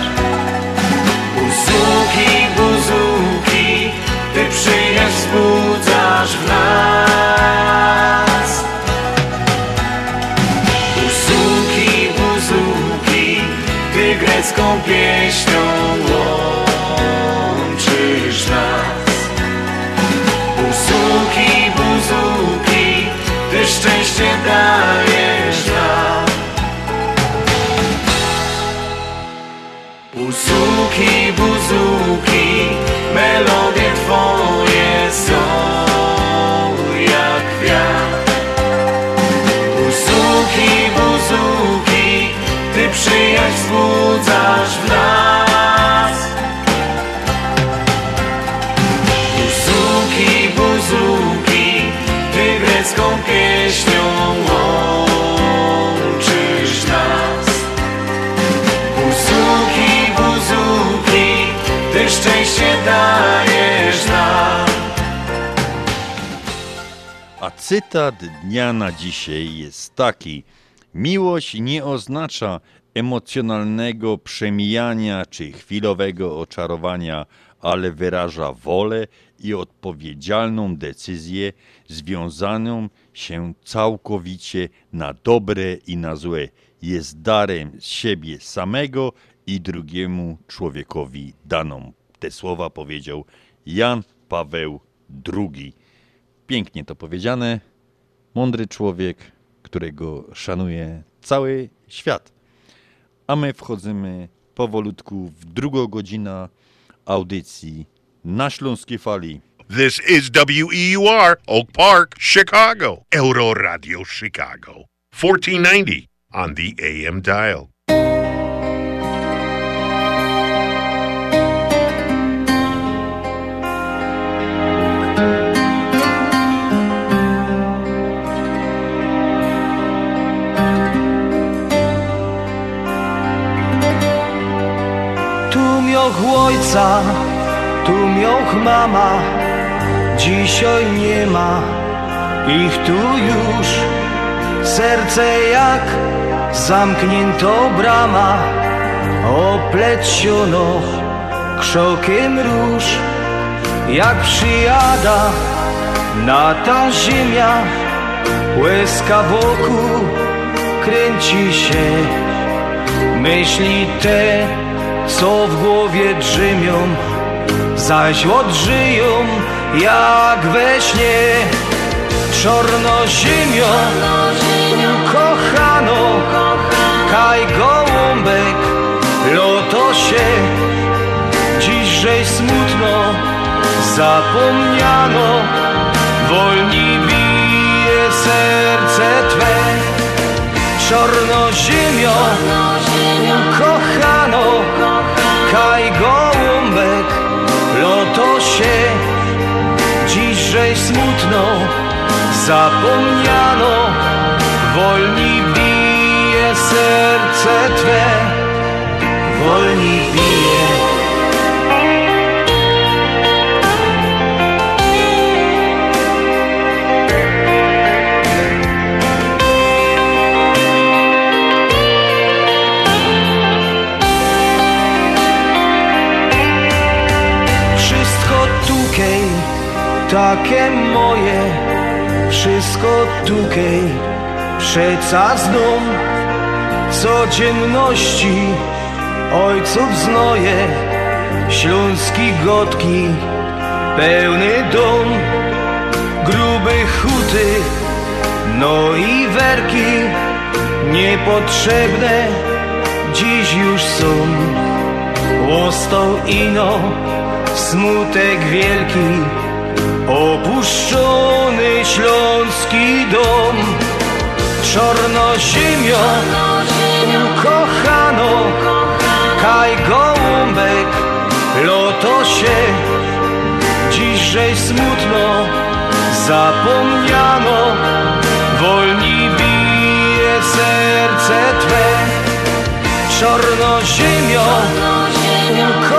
Buzuki, buzuki, ty przyjaźń nas. Cytat dnia na dzisiaj jest taki: Miłość nie oznacza emocjonalnego przemijania czy chwilowego oczarowania, ale wyraża wolę i odpowiedzialną decyzję związaną się całkowicie na dobre i na złe. Jest darem siebie samego i drugiemu człowiekowi daną. Te słowa powiedział Jan Paweł II. Pięknie to powiedziane. Mądry człowiek, którego szanuje cały świat. A my wchodzimy powolutku w drugą godzinę audycji na Śląskiej Fali. This is WEUR, Oak Park, Chicago. Euro Radio Chicago. 1490 on the AM dial. Mioch ojca, tu mioch mama, dzisiaj nie ma ich tu już. Serce jak zamknięto brama, opleciono krzokiem róż. Jak przyjada na ta ziemia, łezka wokół kręci się. Myśli te, co w głowie drzemią, zaś odżyją jak we śnie. Czorno ziemio, ukochano, kaj gołąbek, loto się Dziś smutno zapomniano Wolni bije serce Twe. Czarno ziemio kochano zapomniano Wolni bije serce Twe. Wolni bije. Wszystko tukej, takie moje Wszystko tukej, przeca znów Codzienności ojców znoje Śląski gotki, pełny dom Gruby huty, no i werki Niepotrzebne dziś już są. Łostą ino, smutek wielki Opuszczony śląski dom Czarno ziemio ukochano. Kaj gołąbek lotosie Dziś smutno zapomniano. Wolni bije serce Twe Czarno ziemio ukochano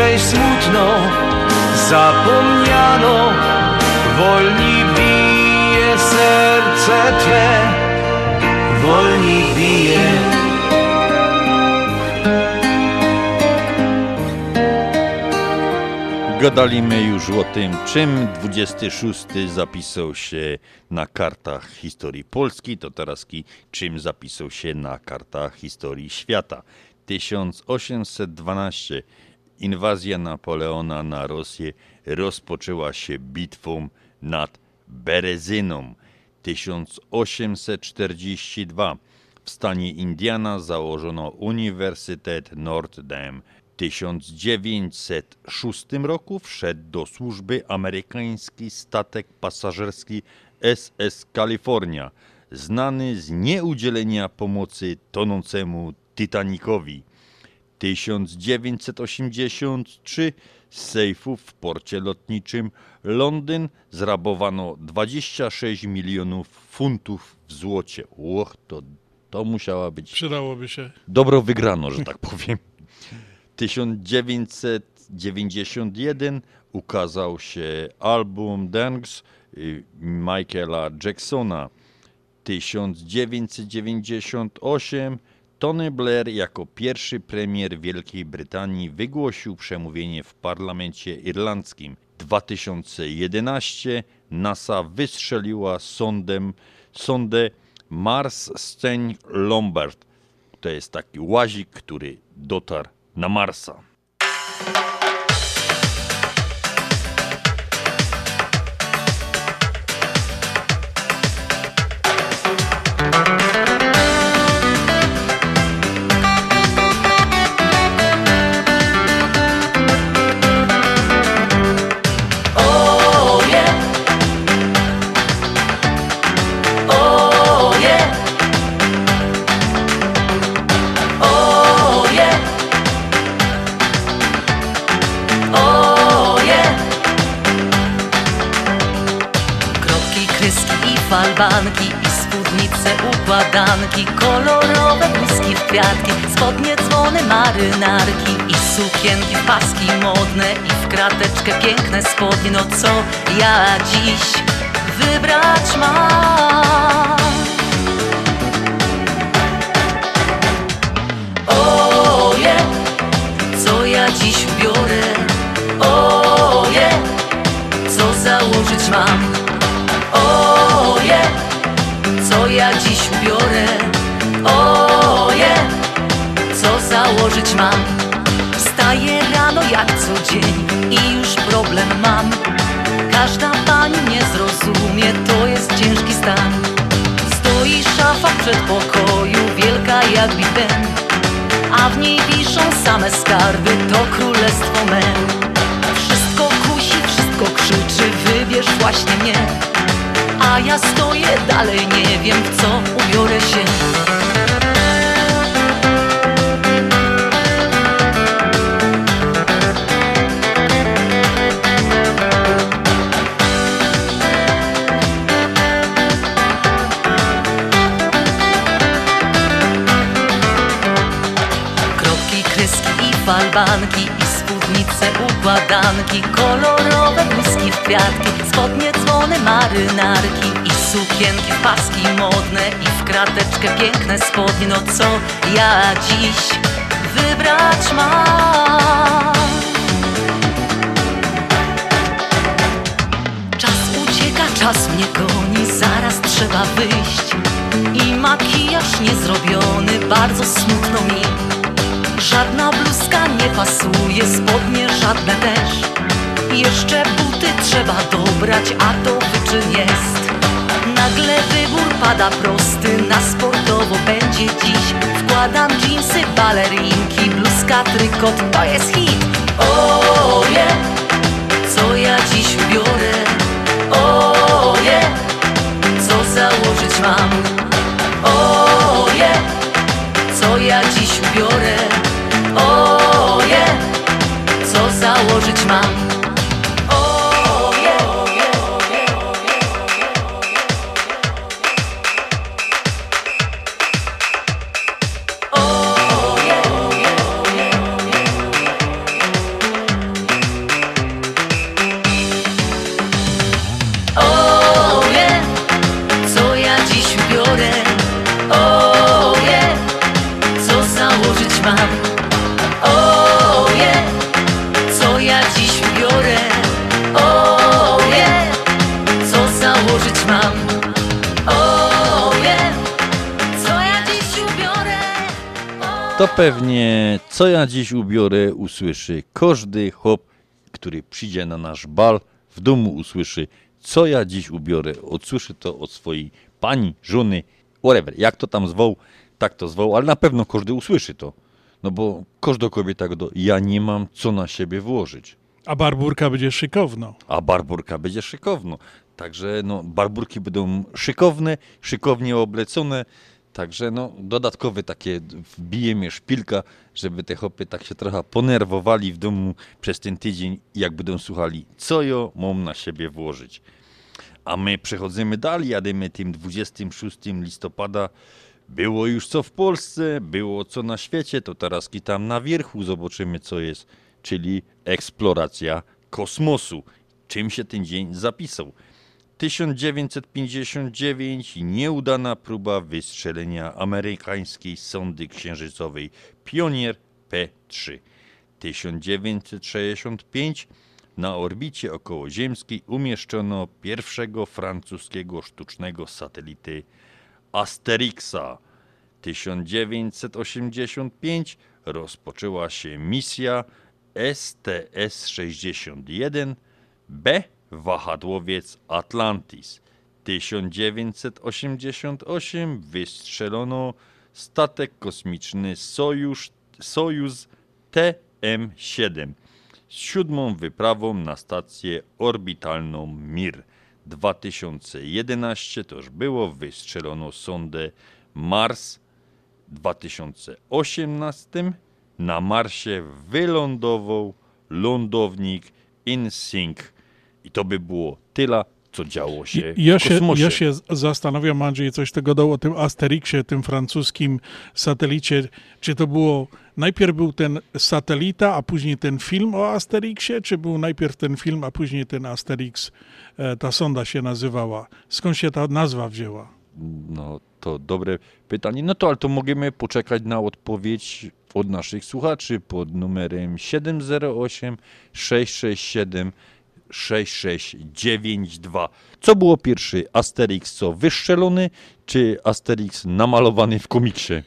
Dziś smutno zapomniano Wolni bije serce Twe Wolni bije Gadaliśmy już o tym, czym 26 zapisał się na kartach historii Polski, to teraz czym zapisał się na kartach historii świata. 1812 inwazja Napoleona na Rosję rozpoczęła się bitwą nad Berezyną. 1842 w stanie Indiana założono Uniwersytet Notre. W 1906 roku wszedł do służby amerykański statek pasażerski SS California, znany z nieudzielenia pomocy tonącemu Titanicowi. 1983 z sejfów w porcie lotniczym Londyn zrabowano 26 milionów funtów w złocie. Łoch, to, to musiała być Przydałoby się. dobro wygrano, że tak powiem. 1991 ukazał się album Dance y, Michaela Jacksona. 1998 Tony Blair jako pierwszy premier Wielkiej Brytanii wygłosił przemówienie w parlamencie irlandzkim. 2011 NASA wystrzeliła sondem, sondę Mars Sceń Lombard. To jest taki łazik, który dotarł na Marsa. Sukienki paski modne I w krateczkę piękne spodnie No co ja dziś wybrać mam? Dzień i już problem mam. Każda pani mnie zrozumie, to jest ciężki stan. przedpokoju wielka jak Big Ben A w niej wiszą same skarby, to królestwo me Wszystko kusi, wszystko krzyczy, wybierz właśnie mnie A ja stoję dalej, nie wiem w co ubiorę się falbanki I spódnice, układanki Kolorowe bluzki w kwiatki Spodnie, dzwony, marynarki I sukienki w paski modne I w krateczkę piękne spodnie. No co ja dziś wybrać mam? Czas ucieka, czas mnie goni Zaraz trzeba wyjść. I makijaż niezrobiony Bardzo smutno mi. Żadna nie pasuje, spodnie żadne też. Jeszcze buty trzeba dobrać, a to wyczyn jest. Nagle wybór pada prosty, na sportowo będzie dziś. Wkładam dżinsy, balerinki, bluzka, trykot, to jest hit. O yeah, co ja dziś ubiorę O yeah, co założyć mam? O yeah, co ja dziś ubiorę O co założyć mam pewnie, co ja dziś ubiorę, usłyszy każdy chłop, który przyjdzie na nasz bal, w domu usłyszy, co ja dziś ubiorę. Odsłyszy to od swojej pani, żony, whatever. Jak to tam zwoł, tak to zwoł, ale na pewno każdy usłyszy to. No bo każda kobieta go, ja nie mam co na siebie włożyć. A barburka będzie szykowno. A barburka będzie szykowno. Także no, barburki będą szykowne, szykownie oblecone. Także no, dodatkowe takie wbije mnie szpilka, żeby te chopy tak się trochę ponerwowali w domu przez ten tydzień, jak będą słuchali, co ja mam na siebie włożyć. A my przechodzimy dalej, jademy tym 26 listopada. Było już co w Polsce, było co na świecie, to teraz tam na wierchu zobaczymy co jest, czyli eksploracja kosmosu. Czym się ten dzień zapisał? 1959 nieudana próba wystrzelenia amerykańskiej sondy księżycowej Pionier P3. 1965 na orbicie okołoziemskiej umieszczono pierwszego francuskiego sztucznego satelity Asterixa. 1985 rozpoczęła się misja STS-61 B wahadłowiec Atlantis. 1988 wystrzelono statek kosmiczny Sojusz, Sojuz TM-7 z siódmą wyprawą na stację orbitalną Mir. 2011 to już było, wystrzelono sondę Mars. W 2018 na Marsie wylądował lądownik InSync. I to by było tyle, co działo się Ja w się, kosmosie. ja się zastanawiam, Andrzej, coś tego dał o tym Asterixie, tym francuskim satelicie. Czy to było, najpierw był ten satelita, a później ten film o Asterixie, czy był najpierw ten film, a później ten Asterix, e, ta sonda się nazywała? Skąd się ta nazwa wzięła? No to dobre pytanie. No to ale to możemy poczekać na odpowiedź od naszych słuchaczy pod numerem 708 667 6692. Co było pierwszy? Asterix co wyszczelony, czy Asterix namalowany w komiksie?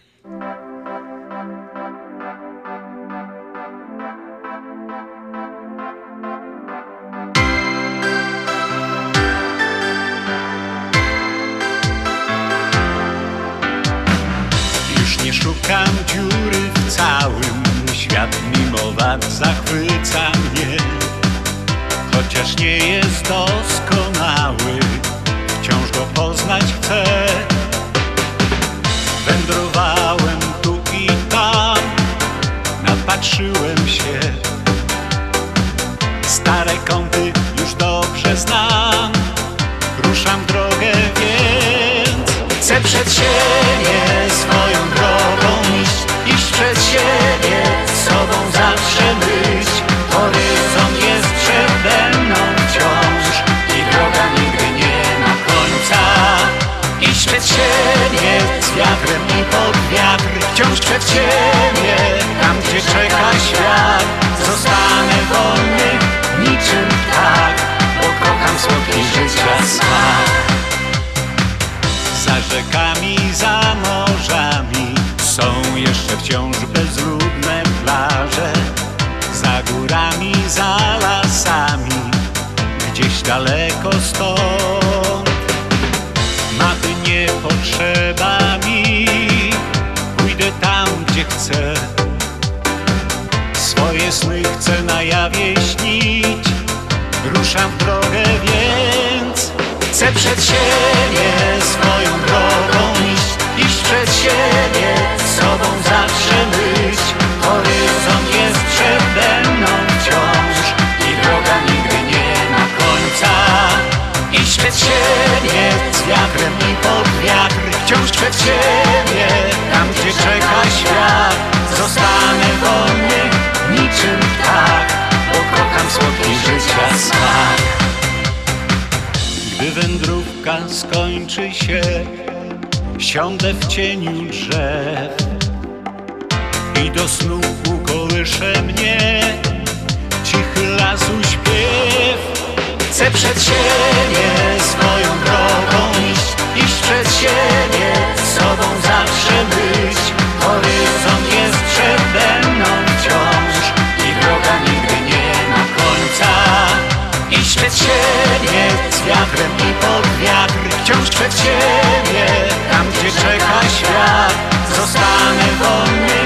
Siebie, sobą zawsze być Horyzont jest przede mną wciąż I droga nigdy nie ma końca. Iść przed siebie z wiatrem i pod wiatr Wciąż przed siebie, tam gdzie czeka świat. Zostanę wolny niczym ptak Bo kocham słodki życia smak. Gdy wędrówka skończy się Siądę w cieniu drzew I do snu ukołysze mnie. Cichy lasu śpiew. Chcę przed siebie swoją drogą iść Iść przed siebie, sobą zawsze być Iść przed siebie z wiatrem i pod wiatr Wciąż przed siebie, tam gdzie czeka świat Zostanę wolny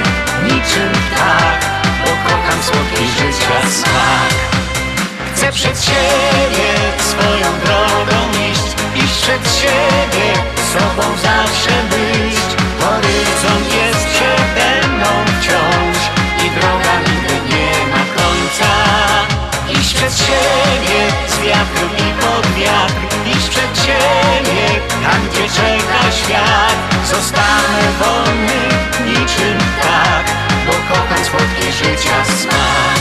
niczym ptak Bo kocham słodki życia smak. Chcę przed siebie swoją drogą iść Iść przed siebie, sobą zawsze być. Horyzont jest przede mną wciąż I droga nigdy przed siebie, z wiatrem i pod wiatr Iść przed siebie, tam gdzie czeka świat Zostanę wolny niczym tak Bo kocham słodki życia smak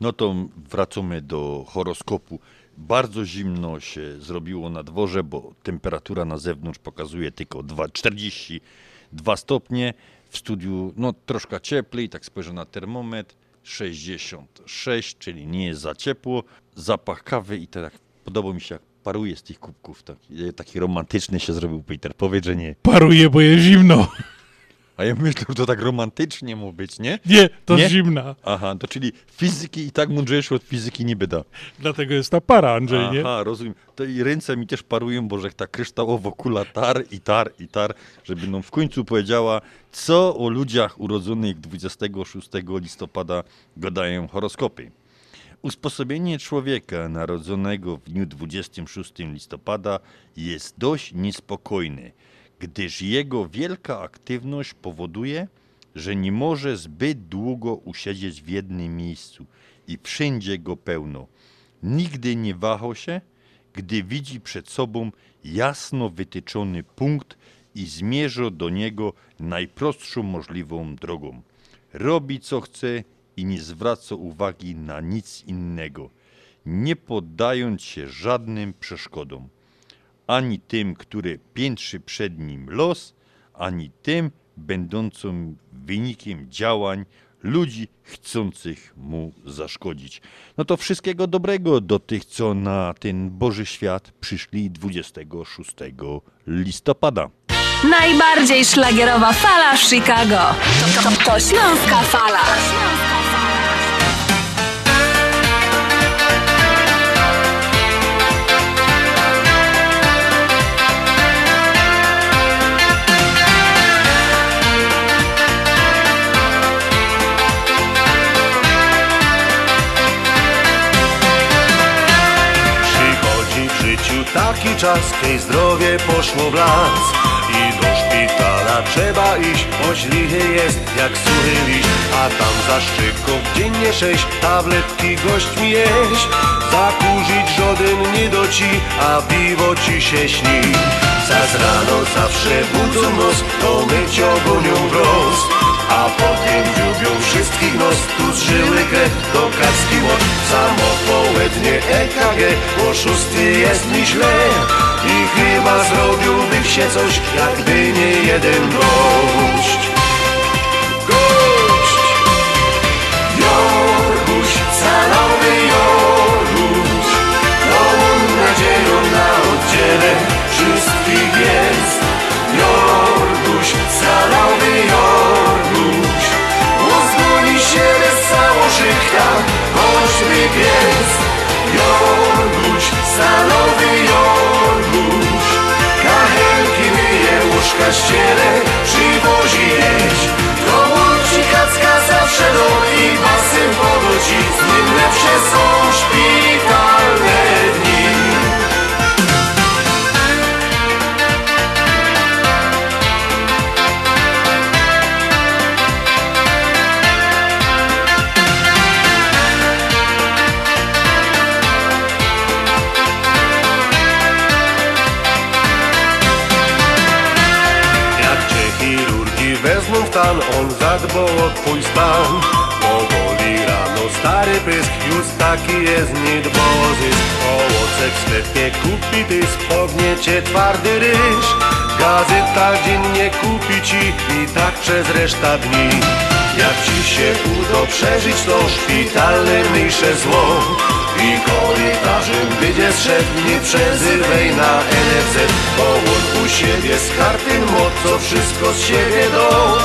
No to wracamy do horoskopu. Bardzo zimno się zrobiło na dworze, bo temperatura na zewnątrz pokazuje tylko 2, 42 stopnie. W studiu no troszkę cieplej, tak spojrzę na termometr, 66, czyli nie jest za ciepło. Zapach kawy i tak podoba mi się jak paruje z tych kubków. Taki, taki romantyczny się zrobił Peter. Powiedz, że nie. Paruje, bo jest zimno. A ja myślę, że to tak romantycznie ma być, nie? Nie, to zimna. Aha, to czyli fizyki i tak mądrzejszy od fizyki nie byda. Dlatego jest ta para, Andrzej, nie? Aha, rozumiem. To i ręce mi też parują, bo że ta kryształowo kula tar i tar i tar, żeby nam w końcu powiedziała, co o ludziach urodzonych 26 listopada gadają horoskopy. Usposobienie człowieka narodzonego w dniu 26 listopada jest dość niespokojne, gdyż jego wielka aktywność powoduje, że nie może zbyt długo usiedzieć w jednym miejscu i wszędzie go pełno. Nigdy nie wahał się, gdy widzi przed sobą jasno wytyczony punkt i zmierza do niego najprostszą możliwą drogą. Robi co chce i nie zwraca uwagi na nic innego, nie poddając się żadnym przeszkodom, ani tym, które piętrzy przed nim los, ani tym, będącym wynikiem działań ludzi chcących mu zaszkodzić. No to wszystkiego dobrego do tych, co na ten Boży świat przyszli 26 listopada. Najbardziej szlagierowa fala w Chicago. To, to, to Śląska Fala. Taki czas, kiedy zdrowie poszło w las. I do szpitala trzeba iść, choć lichy jest jak suchy liść. A tam za szczyków dziennie sześć tabletki gośćmi jeść. Zakurzyć żaden nie doci, a piwo ci się śni. Zaz rano zawsze budzą nos, to myć ogonią wroz A potem dziubią wszystkich nos, tu z żyły krew do karski moc Samo połednie EKG, o szósty jest mi źle I chyba zrobiłby się coś, jakby nie jeden gość. Gość! Jorguś, salowy Jorguś Nową nadzieją na oddziele. Wszystkich jest. Jorguś, salowy życha, choćby pies Jorguś, salowy Jorguś. Kachelki myje, łóżka ściele, przywozi jeść. Do łączy kacka zawsze do i basem powróci Z nim lepsze są szpitalne wezmą w tan, on zadbał o twój stan. Powoli rano stary pysk, już taki jest niedbozysk Owoce w sklepie kupi ty, spogniecie twardy ryż. Gazeta dziennie kupi ci i tak przez reszta dni. Jak ci się uda przeżyć to szpitalne mniejsze zło? I korytarzem będzie szedł, nie przezywaj na NFZ on u siebie z karty moc, co wszystko z siebie do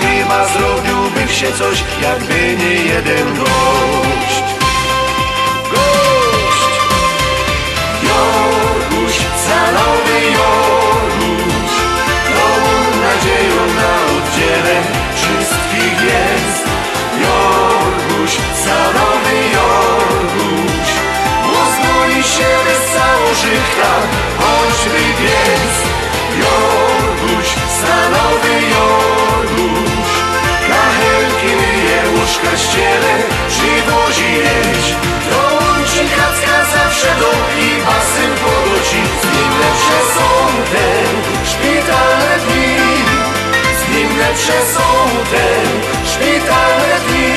chyba zrobiłby się coś, jakby nie jeden gość. Gość! Jorguś, salowy Jorguś Nową nadzieją na oddziele wszystkich jest. Jorguś, salowy Jorguś Uzdoli się wesoło życha, choćby pies. Jorguś, salowy Jorguś myje, łóżka ściele, przywozi jeść zawsze do Z nim lepsze są te szpitalne dni. Z nim lepsze są te szpitalne dni.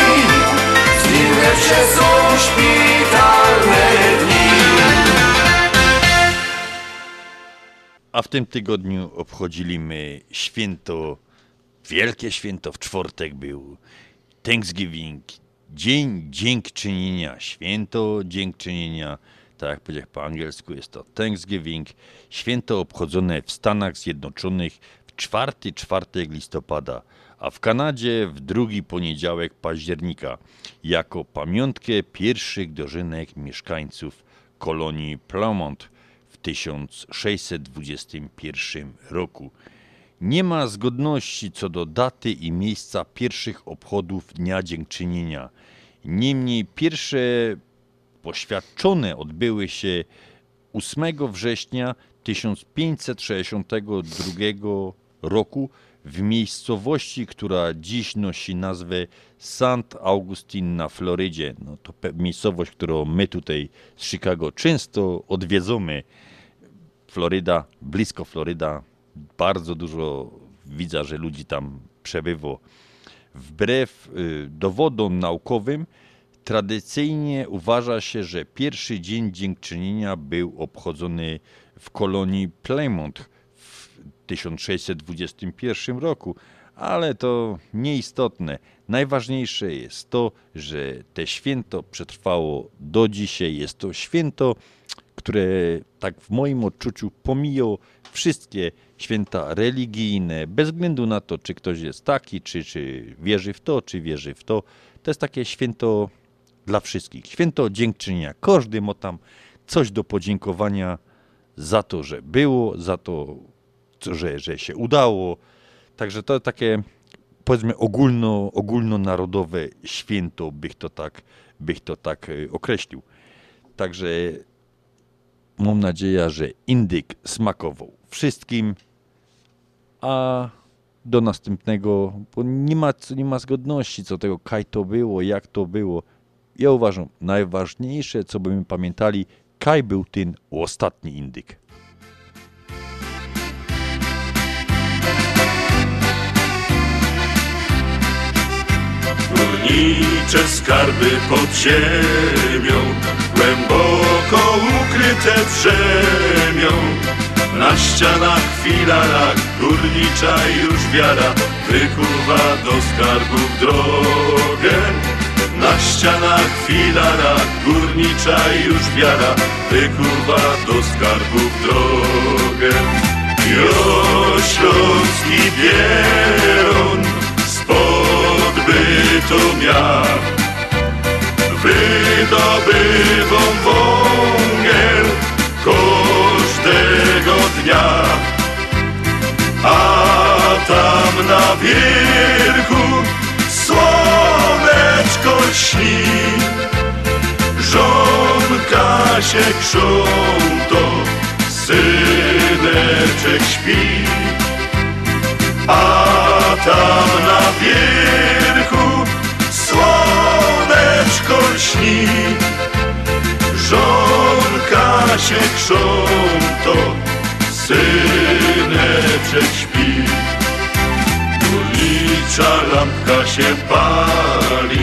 Z nim lepsze są szpitalne dni. A w tym tygodniu obchodziliśmy święto, wielkie święto, w czwartek był Thanksgiving, Dzień Dziękczynienia, święto Dziękczynienia, tak jak powiedział po angielsku jest to Thanksgiving, święto obchodzone w Stanach Zjednoczonych w czwarty czwartek listopada, a w Kanadzie w drugi poniedziałek października, jako pamiątkę pierwszych dożynek mieszkańców kolonii Plymouth w 1621 roku. Nie ma zgodności co do daty i miejsca pierwszych obchodów Dnia Dziękczynienia. Niemniej pierwsze poświadczone odbyły się 8 września 1562 roku w miejscowości, która dziś nosi nazwę St. Augustine na Florydzie. No to miejscowość, którą my tutaj z Chicago często odwiedzamy. Floryda, blisko Floryda, bardzo dużo widzę, że ludzi tam przebywa. Wbrew y, dowodom naukowym, tradycyjnie uważa się, że pierwszy dzień dziękczynienia był obchodzony w kolonii Plymouth w 1621 roku, ale to nieistotne. Najważniejsze jest to, że te święto przetrwało do dzisiaj. Jest to święto, które tak w moim odczuciu pomiją wszystkie święta religijne, bez względu na to, czy ktoś jest taki, czy, czy wierzy w to, czy wierzy w to. To jest takie święto dla wszystkich. Święto dziękczynienia. Każdy ma tam coś do podziękowania za to, że było, za to, że, że się udało. Także to takie powiedzmy ogólno, ogólnonarodowe święto, bych to tak, bych to tak e, określił. Także mam nadzieję, że indyk smakował wszystkim, a do następnego, bo nie ma, nie ma zgodności co tego, kaj to było, jak to było. Ja uważam, najważniejsze, co byśmy pamiętali, kaj był ten ostatni indyk. Górnicze skarby pod ziemią, głęboko ukryte brzemią. Na ścianach, filarach górnicza już wiara wykuwa do skarbów drogę. Na ścianach, filarach górnicza już wiara wykuwa do skarbów drogę. Jo śląski pieron spod Bytomia wydobywą wągiel każdego dnia. A tam na wierchu słoneczko śni, żonka się krząto, syneczek śpi. A tam na wierchu słoneczko śni, żonka się krząto, syneczek śpi. Górnicza lampka się pali,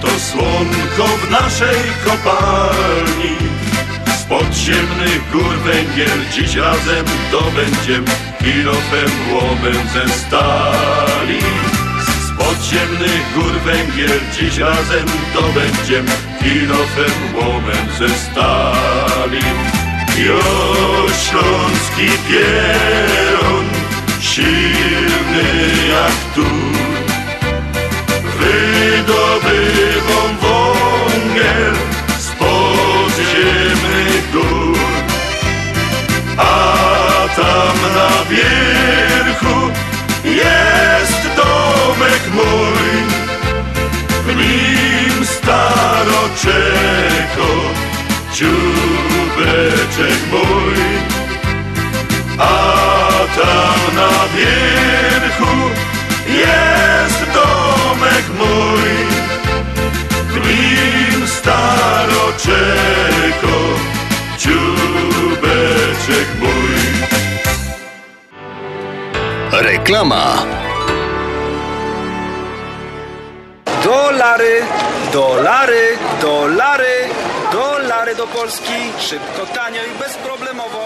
to słonko w naszej kopalni. Z podziemnych gór węgiel dziś razem dobędziem kilofem łomem ze stali. Podziemnych gór węgiel dziś razem dobędziem kilofem łomem ze stali. Jo śląski pieron, silny jak tu, wydobywą wągiel z podziemnych gór. A tam na wierchu jest domek mój, nim staroczeko, dziubeczek mój. A tam na wierchu jest domek mój, nim staroczeko, dziubeczek mój. Reklama. Dolary, dolary, dolary do Polski. Szybko, tanio i bezproblemowo.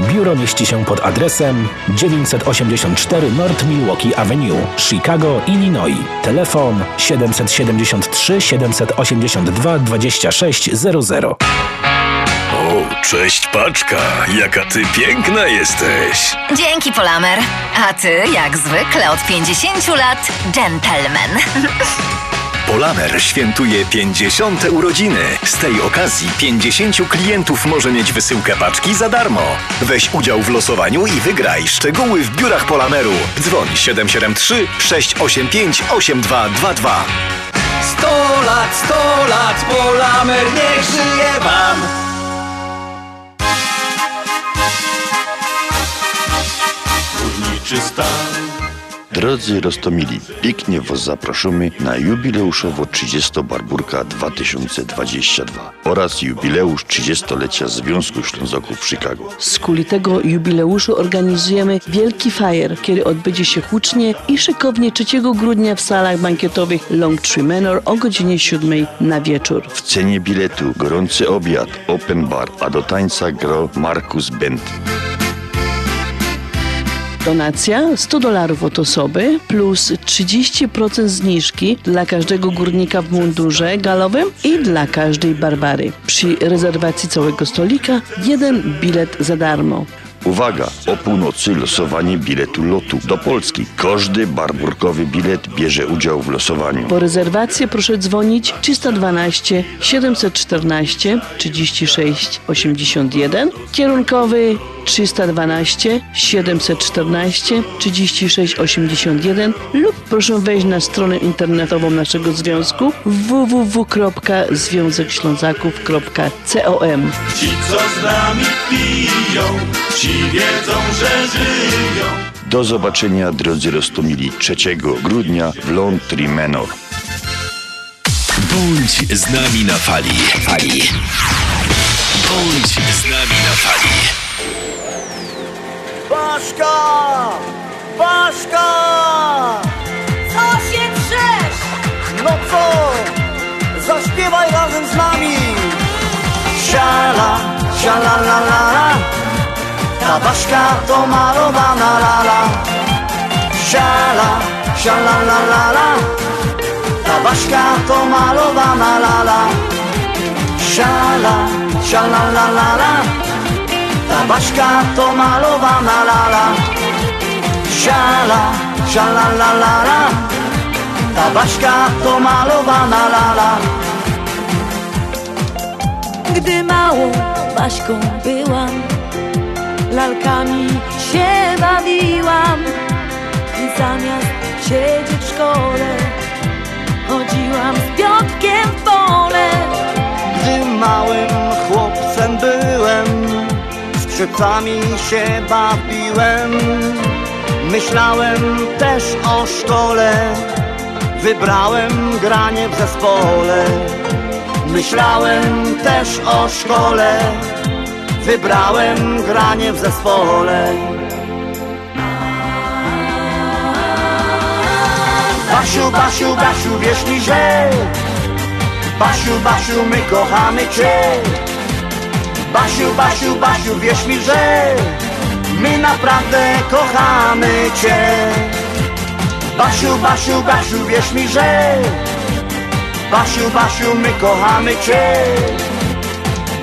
Biuro mieści się pod adresem 984 North Milwaukee Avenue, Chicago, Illinois. Telefon 773 782 2600. O, cześć paczka, jaka ty piękna jesteś. Dzięki, Polamer. A ty, jak zwykle, od 50 lat gentleman. Polamer świętuje 50. urodziny. Z tej okazji 50 klientów może mieć wysyłkę paczki za darmo. Weź udział w losowaniu i wygraj. Szczegóły w biurach Polameru. Dzwoń 773 685 8222. 100 lat, 100 lat, Polamer niech żyje wam! Górniczy stan Drodzy Rostomili, pięknie Was zapraszamy na jubileuszowo 30 Barburka 2022 oraz jubileusz 30-lecia Związku Ślązoków w Chicago. Z kuli tego jubileuszu organizujemy wielki fajer, który odbędzie się hucznie i szykownie 3 grudnia w salach bankietowych Long Tree Manor o godzinie 7 na wieczór. W cenie biletu gorący obiad, open bar, a do tańca gro Markus Bent. Donacja 100 dolarów od osoby plus 30% zniżki dla każdego górnika w mundurze galowym i dla każdej Barbary. Przy rezerwacji całego stolika jeden bilet za darmo. Uwaga, o północy losowanie biletu lotu do Polski. Każdy barburkowy bilet bierze udział w losowaniu. Po rezerwację proszę dzwonić 312 714 36 81, kierunkowy 312 714 36 81 lub proszę wejść na stronę internetową naszego związku www.związekślązaków.com Ci, co z nami piją, ci wiedzą, że żyją. Do zobaczenia, drodzy Rostomili, 3 grudnia w Long Tree Manor. Bądź z nami na fali. Fali. Bądź z nami na fali. Baszka! Baszka! Co się drzesz? No co? Zaśpiewaj razem z nami! Siala, siala la la la Ta Baszka to malowana lala Siala, siala la la la. Ta Baszka to malowana lala Siala, siala la la la. Ta Baszka to malowana lala Siala, siala la la la. Ta Baszka to malowana lala Gdy małą Baśką byłam Lalkami się bawiłam. I zamiast siedzieć w szkole Chodziłam z Piotkiem w pole. Gdy małym chłopcem byłem Skrzypcami się bawiłem. Myślałem też o szkole Wybrałem granie w zespole. Myślałem też o szkole Wybrałem granie w zespole. Basiu, Basiu, Basiu, wierz mi, że Basiu, Basiu, my kochamy Cię. Basiu, Basiu, Basiu, wierz mi, że My naprawdę kochamy Cię. Basiu, Basiu, Basiu, wierz mi, że Basiu, Basiu, my kochamy Cię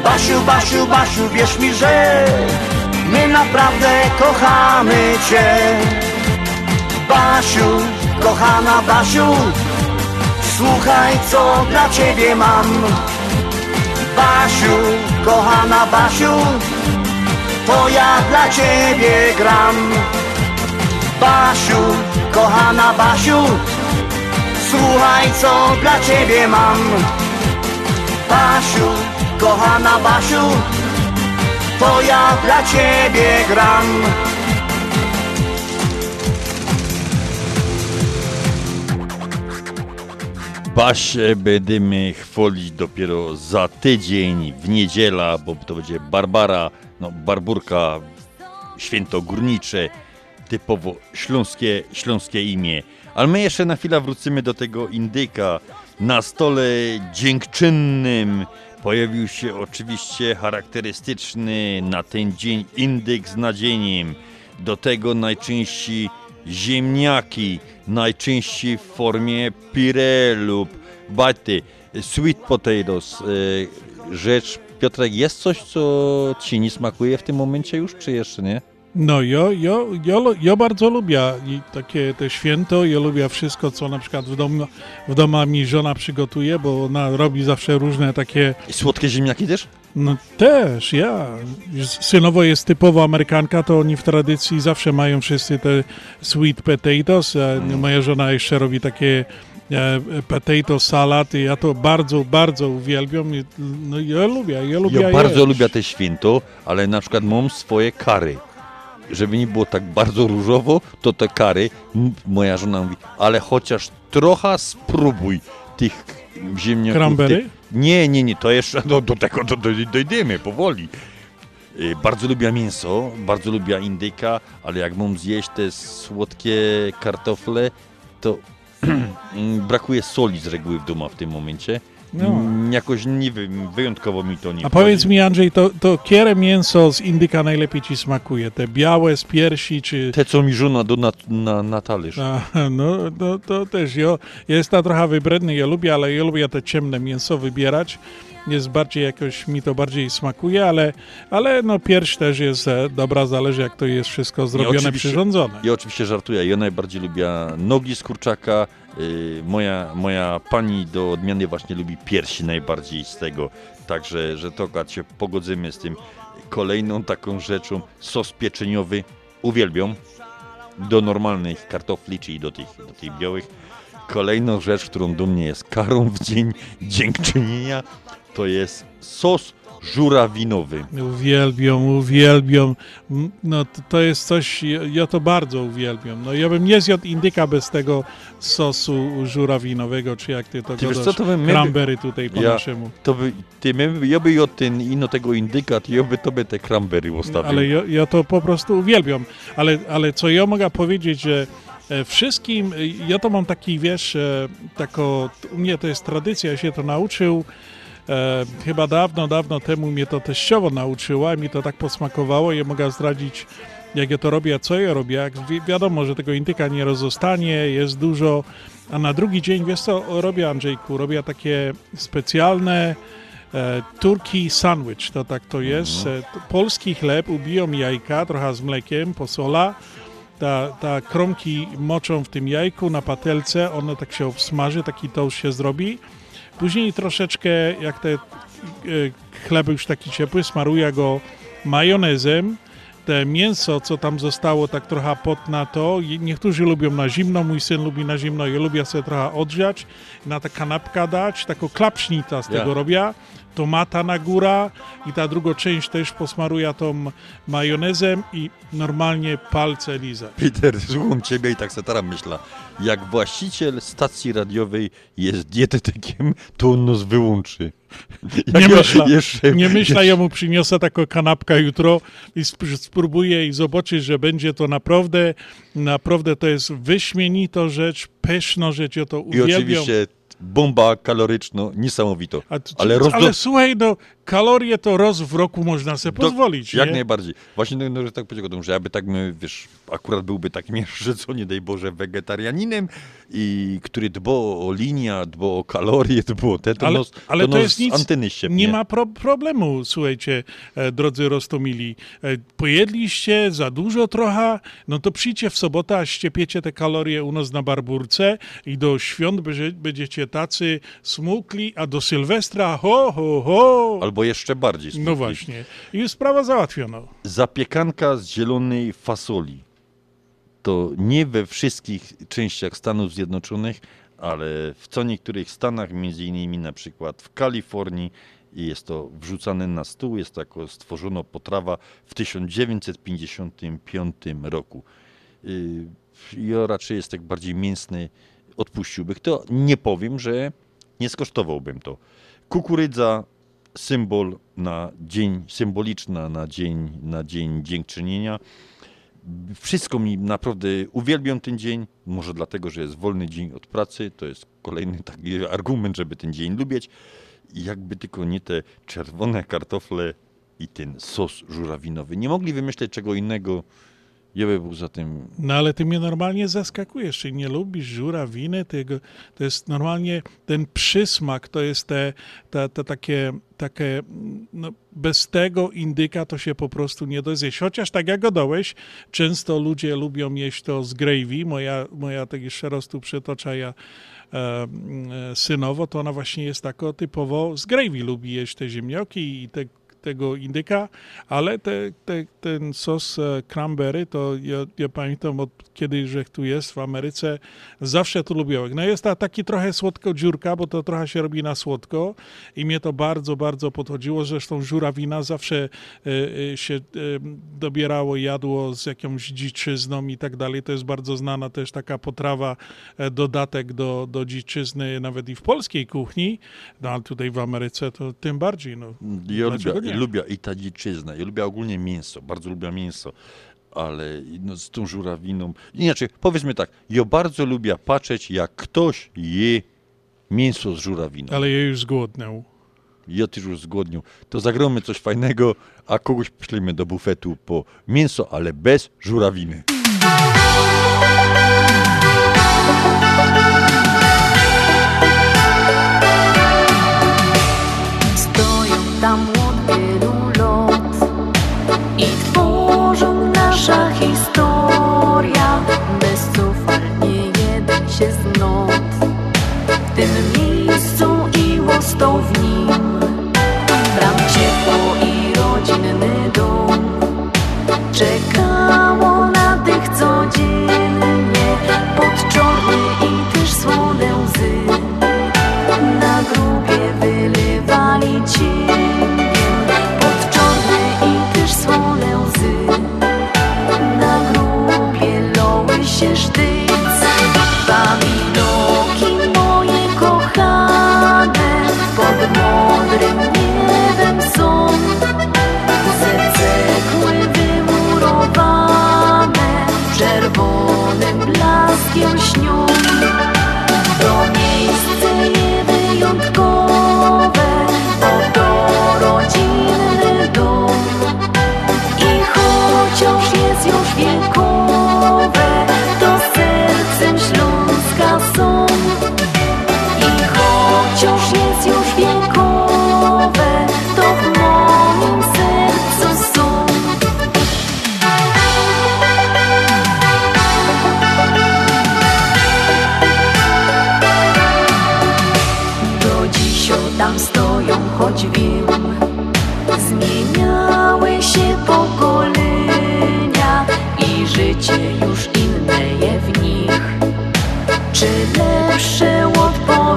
Basiu, Basiu, Basiu, wierz mi, że My naprawdę kochamy Cię. Basiu, kochana Basiu Słuchaj, co dla Ciebie mam. Basiu, kochana Basiu To ja dla Ciebie gram. Basiu, kochana Basiu Słuchaj, co dla Ciebie mam. Basiu, kochana Basiu To ja dla Ciebie gram Basie będziemy chwalić dopiero za tydzień w niedziela, bo to będzie Barbara, no Barburka, święto górnicze, typowo śląskie, śląskie imię. Ale my jeszcze na chwilę wrócimy do tego indyka. Na stole dziękczynnym pojawił się oczywiście charakterystyczny na ten dzień indyk z nadzieniem. Do tego najczęściej ziemniaki, najczęściej w formie pire lub baty, sweet potatoes. E, Rzecz, Piotrek, jest coś, co ci nie smakuje w tym momencie już, czy jeszcze nie? No, ja, ja, ja, ja bardzo lubię takie te święto, ja lubię wszystko, co na przykład w domu, w domu mi żona przygotuje, bo ona robi zawsze różne takie... I słodkie ziemniaki też? No też, ja. Synowo jest typowo Amerykanka, to oni w tradycji zawsze mają wszyscy te sweet potatoes, Mm. moja żona jeszcze robi takie e, potato salad ja to bardzo, bardzo uwielbiam. No ja lubię, ja lubię Ja bardzo jeść. lubię te święto, ale na przykład mam swoje kary. Żeby nie było tak bardzo różowo, to te kary, moja żona mówi, ale chociaż trochę spróbuj tych ziemniaków. Tych, nie, nie, nie, to jeszcze no, do tego do, do, dojdziemy powoli. Y, Bardzo lubię mięso, bardzo lubię indyka, ale jak mam zjeść te słodkie kartofle, to mm, brakuje soli z reguły w domu w tym momencie. No. Mm, Jakoś nie wiem, wyjątkowo mi to nie A powiedz mi Andrzej, to, to kiere mięso z indyka najlepiej ci smakuje? Te białe z piersi, czy... Te, co mi żona do na, na, na talerz. A, no, no to też ja, ja jestem trochę wybredny, ja lubię, ale ja lubię te ciemne mięso wybierać. Jest bardziej jakoś, mi to bardziej smakuje, ale, ale no pierś też jest e, dobra, zależy jak to jest wszystko zrobione, przyrządzone. Ja oczywiście żartuję. Ja najbardziej lubię nogi z kurczaka. Yy, moja, moja pani do odmiany właśnie lubi piersi najbardziej z tego. Także, że to akurat się pogodzimy z tym. Kolejną taką rzeczą, sos pieczeniowy. Uwielbiam. Do normalnych kartofli, czyli do tych, do tych białych. Kolejną rzecz, którą do mnie jest karą w dzień dziękczynienia, to jest sos żurawinowy. Uwielbiam, uwielbiam. M, No to, to jest coś, ja, to bardzo uwielbiam. No ja bym nie zjadł indyka bez tego sosu żurawinowego, czy jak ty to Ty godasz, co, to by my... cranberry tutaj po ja, naszemu. To by, ty, my, ja by od ten, ino tego indyka, to ja by tobie te cranberry ustawił. Ale ja, ja to po prostu uwielbiam. Ale, ale co ja mogę powiedzieć, że e, wszystkim, e, ja to mam taki, wiesz, e, tako, u mnie to jest tradycja, ja się to nauczył, e, chyba dawno, dawno temu mnie to teściowo nauczyła i mi to tak posmakowało, ja mogę zdradzić, jak ja to robię, a co ja robię, jak wi- wiadomo, że tego indyka nie rozostanie, jest dużo, a na drugi dzień, wiesz co robię, Andrzejku, robię takie specjalne e, turkey sandwich, to tak to jest. E, to polski chleb, ubiją jajka, trochę z mlekiem, posola, ta, ta kromki moczą w tym jajku na patelce, ono tak się obsmaży, taki toast się zrobi. Później troszeczkę, jak te e, chleb już taki ciepły, smaruję go majonezem. Te mięso, co tam zostało, tak trochę pot na to. Niektórzy lubią na zimno, mój syn lubi na zimno, ja lubię sobie trochę odgrzać, na ta kanapka dać, taką klapsznita z tego robię. Tomata na góra i ta druga część też posmaruję tą majonezem i normalnie palce lizać. Peter, słucham ciebie i tak se teraz myślę. Jak właściciel stacji radiowej jest dietetykiem, to on nas wyłączy. Nie Jak ja myślę, jeszcze- nie myślę, jeszcze- ja mu przyniosę taką kanapkę jutro i sp- spróbuję i zobaczysz, że będzie to naprawdę, naprawdę to jest wyśmienita rzecz, pyszna rzecz, ja to I uwielbiam. oczywiście bomba kaloryczna, niesamowito. A ale ale, rozdo... słuchaj, no kalorie to raz w roku można sobie Do- pozwolić, Jak nie? najbardziej. Właśnie, no, że tak powiedział, że jakby tak, my, wiesz, akurat byłby takim jeszcze, co nie daj Boże, wegetarianinem, i który dba o linię, dba o kalorie, dba o te, to ale, nos, ale to, nos jest nic, anteny ściepnie. nie ma pro, problemu, słuchajcie, e, drodzy Rostomili. E, pojedliście za dużo trochę, no to przyjdźcie w sobotę, a ściepiecie te kalorie u nas na barburce i do świąt będzie, będziecie tacy smukli, a do Sylwestra ho, ho, ho. Albo jeszcze bardziej. No właśnie. I sprawa załatwiona. Zapiekanka z zielonej fasoli. To nie we wszystkich częściach Stanów Zjednoczonych, ale w co niektórych stanach, między innymi na przykład w Kalifornii, jest to wrzucane na stół, jest to jako stworzono potrawa w 1955 roku. Yy, Ja raczej jest tak bardziej mięsny, odpuściłbym to. Nie powiem, że nie skosztowałbym to. Kukurydza, symbol na dzień, symboliczna na dzień, na dzień dziękczynienia. Wszystko mi naprawdę uwielbiam ten dzień, może dlatego, że jest wolny dzień od pracy, to jest kolejny taki argument, żeby ten dzień lubić. Jakby tylko nie te czerwone kartofle i ten sos żurawinowy. Nie mogli wymyśleć czego innego. Ja bym był za tym No ale ty mnie normalnie zaskakujesz, czy nie lubisz żurawiny, tego, to jest normalnie ten przysmak, to jest te, te, te takie, takie, no bez tego indyka to się po prostu nie da zjeść. Chociaż tak jak gadałeś, często ludzie lubią jeść to z gravy, moja, moja tak jeszcze raz tu przytocza ja e, e, synowo, to ona właśnie jest tako typowo z gravy lubi jeść te ziemnioki i te tego indyka, ale te, te, ten sos e, cranberry, to ja, ja pamiętam od kiedyś, że tu jest w Ameryce, zawsze to lubiłem. No jest ta, taki trochę słodko dziurka, bo to trochę się robi na słodko i mnie to bardzo, bardzo podchodziło. Zresztą żurawina zawsze e, e, się e, dobierało, jadło z jakąś dziczyzną i tak dalej. To jest bardzo znana też taka potrawa, dodatek do, do dziczyzny, nawet i w polskiej kuchni, no ale tutaj w Ameryce to tym bardziej. No. Ja lubię, nie? lubię i ta dziczyzna, ja lubię ogólnie mięso, bardzo lubię mięso, ale no, z tą żurawiną, inaczej, powiedzmy tak, ja bardzo lubię patrzeć, jak ktoś je mięso z żurawiną. Ale ja już zgłodniał. Ja też już zgłodnił. To zagramy coś fajnego, a kogoś poślemy do bufetu po mięso, ale bez żurawiny. Łostą w nim. Tam ciepło i rodzinny dom. Czekało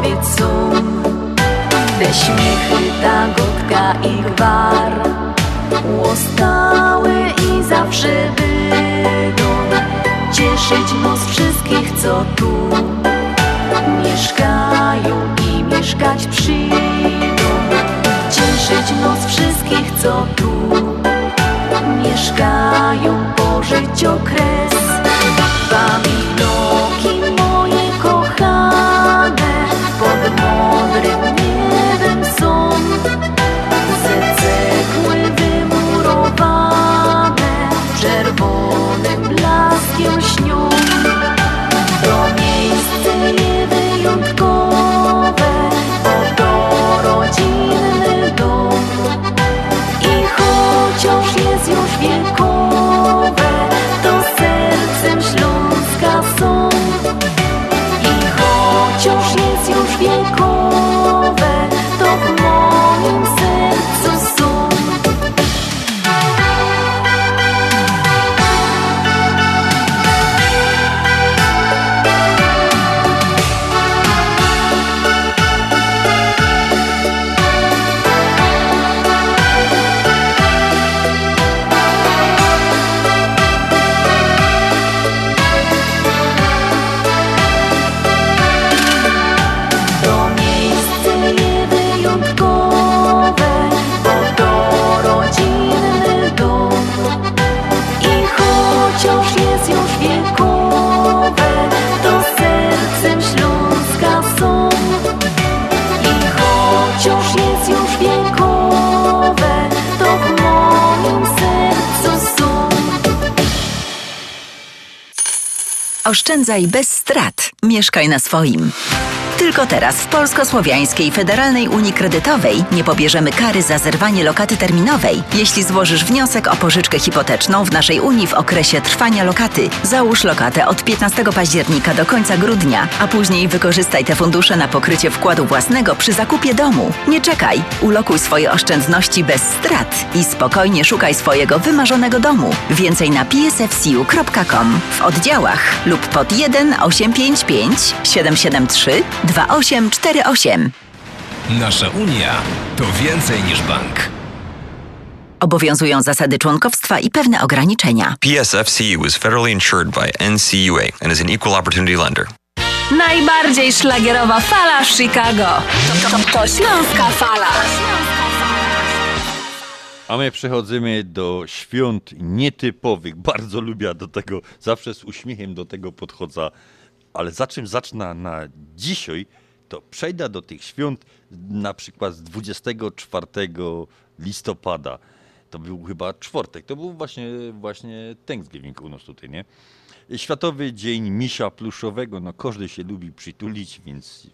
odpowiedź są te śmiechy, ta gotka i gwar? Łostały i zawsze będą cieszyć nos wszystkich, co tu mieszkają i mieszkać przyjdą. Cieszyć nos wszystkich, co tu mieszkają, pożyć okres. Paminoki Oszczędzaj bez strat. Mieszkaj na swoim. Tylko teraz w Polsko-Słowiańskiej Federalnej Unii Kredytowej nie pobierzemy kary za zerwanie lokaty terminowej. Jeśli złożysz wniosek o pożyczkę hipoteczną w naszej Unii w okresie trwania lokaty, załóż lokatę od 15 października do końca grudnia, a później wykorzystaj te fundusze na pokrycie wkładu własnego przy zakupie domu. Nie czekaj, ulokuj swoje oszczędności bez strat i spokojnie szukaj swojego wymarzonego domu. Więcej na psfcu.com w oddziałach lub pod 1 855 773 2848. Nasza Unia to więcej niż bank. Obowiązują zasady członkowstwa i pewne ograniczenia. PSFCU is federally insured by NCUA and is an equal opportunity lender. Najbardziej szlagierowa fala w Chicago. To, to, to Śląska Fala. A my przechodzimy do świąt nietypowych. Bardzo lubię do tego, zawsze z uśmiechem do tego podchodzę. Ale za czym zacznę na dzisiaj, to przejdę do tych świąt na przykład z 24 listopada. To był chyba czwartek, to był właśnie, właśnie Thanksgiving u nas tutaj, nie? Światowy Dzień Misia Pluszowego. No każdy się lubi przytulić, więc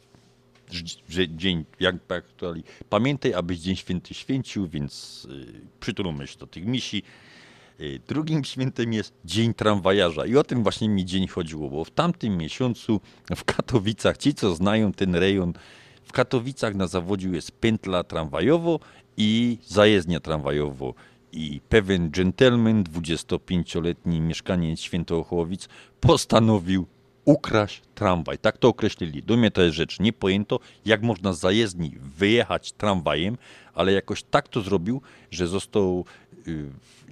że dzień, jak aktualnie, pamiętaj, abyś Dzień Święty święcił, więc y, przytulmy się do tych misi. Y, Drugim świętem jest Dzień Tramwajarza i o tym właśnie mi dzień chodziło, bo w tamtym miesiącu w Katowicach, ci co znają ten rejon, w Katowicach na zawodziu jest pętla tramwajowo i zajezdnia tramwajowo. I pewien gentleman, 25-letni mieszkaniec Świętochołowic, postanowił ukraść tramwaj. Tak to określili. Do mnie to jest rzecz niepojęto, jak można z zajezdni wyjechać tramwajem, ale jakoś tak to zrobił, że został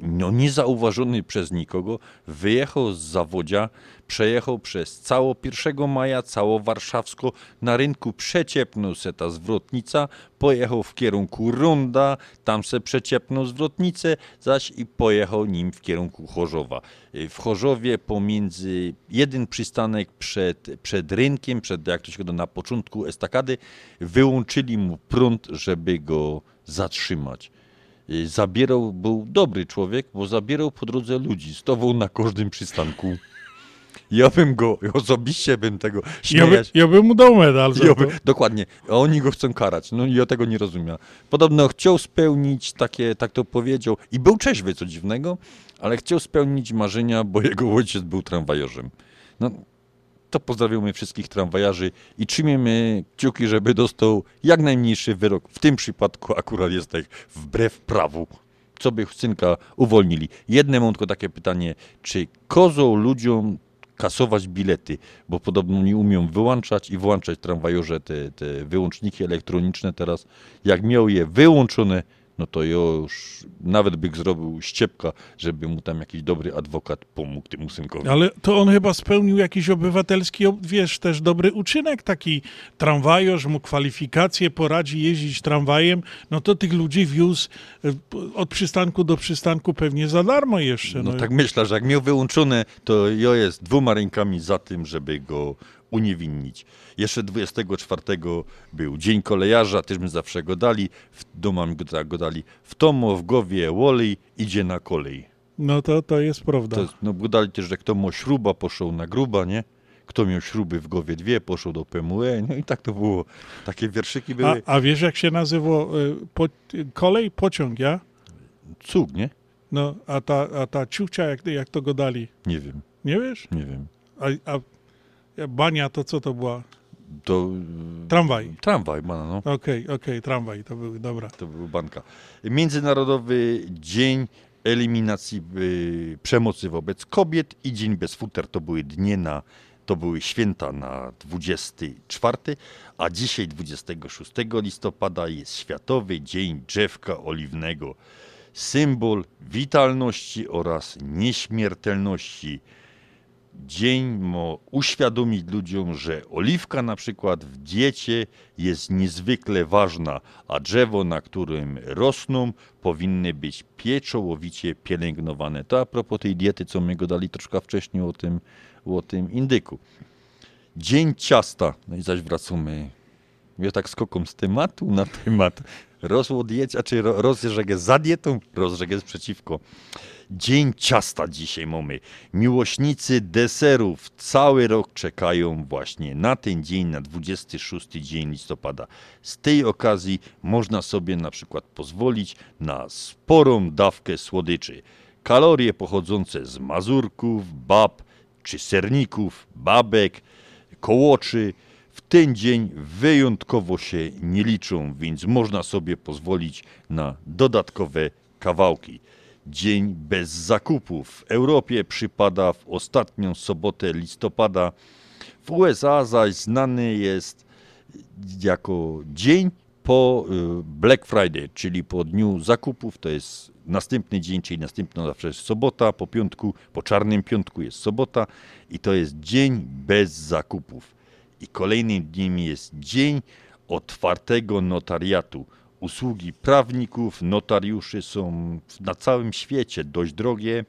no, niezauważony przez nikogo, wyjechał z zawodzia, przejechał przez cało 1 maja, cało warszawsko, na rynku przeciepnął se ta zwrotnica, pojechał w kierunku Ronda, tam se przeciepnął zwrotnicę, zaś i pojechał nim w kierunku Chorzowa. Y, W Chorzowie pomiędzy jeden przystanek przed, przed rynkiem, przed jak to się na początku estakady, wyłączyli mu prąd, żeby go zatrzymać. Y, Zabierał, był dobry człowiek, bo zabierał po drodze ludzi, stował na każdym przystanku. Ja bym go, osobiście bym tego Ja, by, śmiejać. ja bym mu dał medal Ja by, dokładnie. A oni go chcą karać. No i ja tego nie rozumiem. Podobno chciał spełnić takie, tak to powiedział. I był trzeźwy, co dziwnego, ale chciał spełnić marzenia, bo jego ojciec był tramwajorzem. No, to pozdrawiamy wszystkich tramwajarzy i trzymiemy kciuki, żeby dostał jak najmniejszy wyrok. W tym przypadku akurat jest tak wbrew prawu. Co by synka uwolnili. Jedne mam tylko takie pytanie, czy kozą ludziom kasować bilety, bo podobno nie umią wyłączać i włączać tramwajorze te, te wyłączniki elektroniczne teraz. Jak miał je wyłączone, no to już nawet bych zrobił ściepka, żeby mu tam jakiś dobry adwokat pomógł temu synkowi. Ale to on chyba spełnił jakiś obywatelski, ob- wiesz, też dobry uczynek, taki tramwajarz, mu kwalifikacje, poradzi jeździć tramwajem, no to tych ludzi wiózł e, od przystanku do przystanku pewnie za darmo jeszcze. No tak myślę, że jak miał wyłączone, to ja jest dwoma rękami za tym, żeby go uniewinnić. Jeszcze 24 był Dzień Kolejarza, też my zawsze go dali, w domam go, tak go dali. W Tomo, w Gowie, Woli idzie na kolej. No to, to jest prawda. To, no bo dali też, że kto ma śruba, poszł na gruba, nie? Kto miał śruby w Gowie dwie, poszł do PMUE, no i tak to było. Takie wierszyki A, były. a wiesz, jak się nazywa y, po, kolej, pociąg, ja? Cug, nie? No, a ta, a ta ciucia, jak, jak to go dali? Nie wiem, Nie wiesz? nie wiem. A, a bania to co to była? To... Tramwaj. Tramwaj, bana, no. Okej, okej, tramwaj, to były, dobra. To był banka. Międzynarodowy Dzień Eliminacji y, Przemocy wobec Kobiet i Dzień Bez Futer to były dnie na, to były święta na 24, a dzisiaj 26 listopada jest Światowy Dzień Drzewka Oliwnego. Symbol witalności oraz nieśmiertelności. Dzień uświadomić ludziom, że oliwka na przykład w diecie jest niezwykle ważna, a drzewo, na którym rosną, powinny być pieczołowicie pielęgnowane. To a propos tej diety, co my go dali troszkę wcześniej o tym, o tym indyku. Dzień ciasta. No i zaś wracamy Ja tak skokom z tematu na temat. Rozwód jedź, a czy ro- rozrzegę za dietą, rozrzegę przeciwko. Dzień ciasta dzisiaj mamy. Miłośnicy deserów cały rok czekają właśnie na ten dzień, na 26 dzień listopada. Z tej okazji można sobie na przykład pozwolić na sporą dawkę słodyczy. Kalorie pochodzące z mazurków, bab czy serników, babek, kołoczy w ten dzień wyjątkowo się nie liczą, więc można sobie pozwolić na dodatkowe kawałki. Dzień bez zakupów w Europie przypada w ostatnią sobotę listopada. W USA zaś znany jest jako dzień po y, Black Friday, czyli po dniu zakupów. To jest następny dzień, czyli następna zawsze jest sobota, po piątku, po czarnym piątku jest sobota i to jest dzień bez zakupów. I kolejnym dniem jest dzień otwartego notariatu. Usługi prawników, notariuszy są na całym świecie dość drogie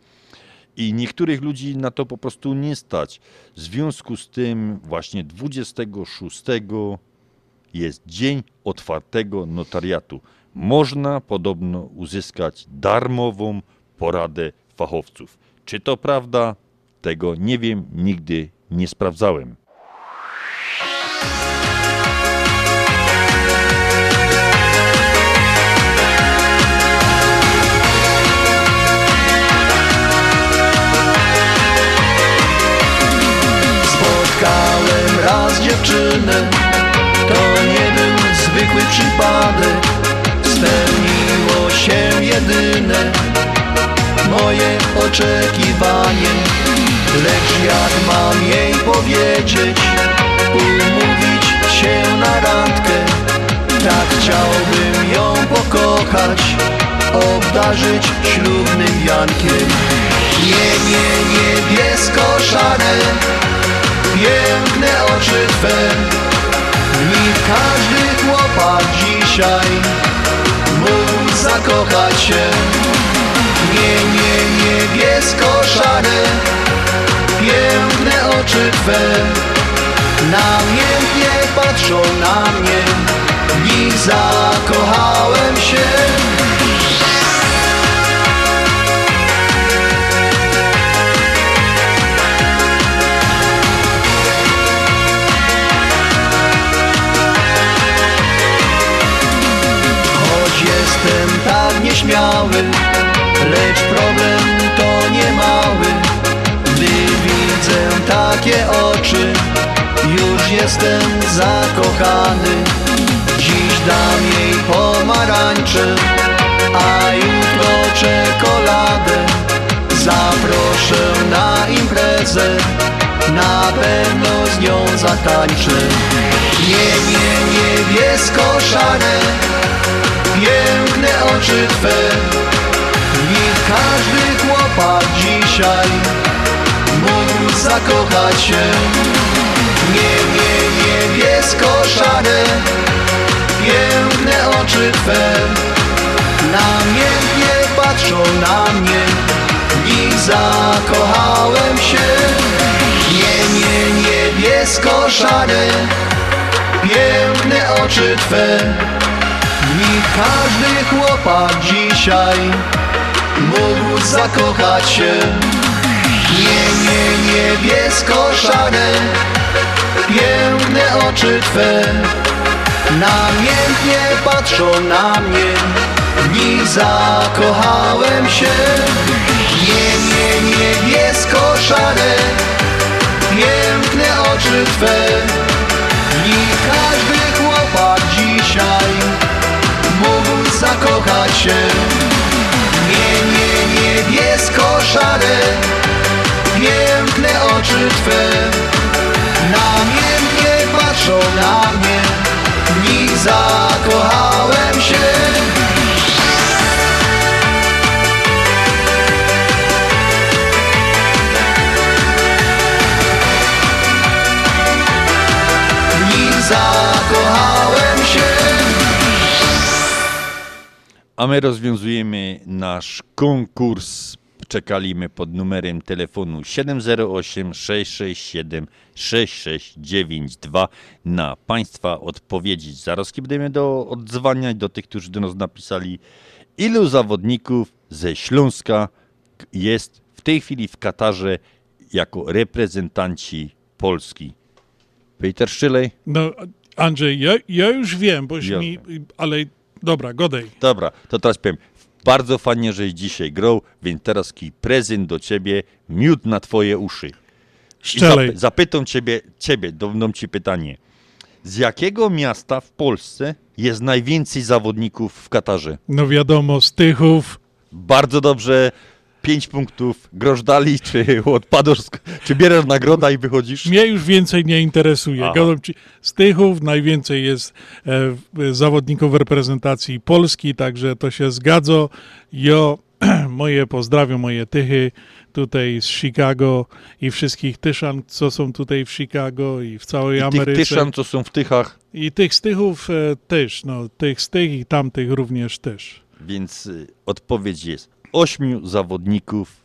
i niektórych ludzi na to po prostu nie stać. W związku z tym właśnie 26 jest dzień otwartego notariatu. Można podobno uzyskać darmową poradę fachowców. Czy to prawda? Tego nie wiem, nigdy nie sprawdzałem. Dziewczynę To nie był zwykły przypadek. Spełniło się jedyne Moje oczekiwanie. Lecz jak mam jej powiedzieć Umówić się na randkę? Tak chciałbym ją pokochać Obdarzyć ślubnym wiankiem Nie, nie, niebiesko-szare Piękne oczy Twe. Nich każdy chłopak dzisiaj Mógł zakochać się. Nie, nie, niebiesko-szare Piękne oczy Twe Namiętnie patrzą na mnie. Nich zakochałem się jestem tak nieśmiały Lecz problem to nie mały. Gdy widzę takie oczy Już jestem zakochany. Dziś dam jej pomarańcze A jutro czekoladę. Zaproszę na imprezę Na pewno z nią zatańczę. Nie, nie, niebiesko-szare Piękne oczy Twe. Nich każdy chłopak dzisiaj Mógł zakochać się. Nie, nie, niebiesko-szare Piękne oczy Twe. Namiętnie patrzą na mnie. Nich zakochałem się. Nie, nie, niebiesko-szare Piękne oczy Twe nich każdy chłopak dzisiaj mógł zakochać się. Nie, nie, niebiesko-szare, piękne oczy Twe namiętnie patrzą na mnie, nich zakochałem się. Nie, nie, niebiesko-szare, piękne oczy Twe, nich każdy chłopak dzisiaj zakochać się. Nie, nie, niebiesko-szare Piękne oczy Twe. Namiętnie patrzą na mnie nich zakochałem się A my rozwiązujemy nasz konkurs czekaliśmy pod numerem telefonu 708 667 6692 na Państwa odpowiedzi. Zaraz będziemy do odzwaniać do tych, którzy do nas napisali, ilu zawodników ze Śląska jest w tej chwili w Katarze jako reprezentanci Polski. Peter Szczylej? No, Andrzej, ja, ja już wiem, boś Ja mi, ale dobra, godej. Dobra, to teraz powiem. Bardzo fajnie, żeś dzisiaj grał, więc teraz ki prezent do ciebie, miód na twoje uszy. Szczelej. zap- zapytam ciebie, ciebie, dam ci pytanie. Z jakiego miasta w Polsce jest najwięcej zawodników w Katarze? No wiadomo, z Tychów. Bardzo dobrze. Pięć punktów. Grosz dali, czy odpadasz, czy bierzesz nagroda i wychodzisz? Mnie już więcej nie interesuje. Ci, z Tychów najwięcej jest e, zawodników reprezentacji Polski, także to się zgadza. Ja moje pozdrawiam, moje Tychy tutaj z Chicago i wszystkich Tyszan, co są tutaj w Chicago i w całej I tych Ameryce. Tyszan, co są w Tychach. I tych z Tychów e, też, no, tych z tych i tamtych również też. Więc y, odpowiedź jest ośmiu zawodników,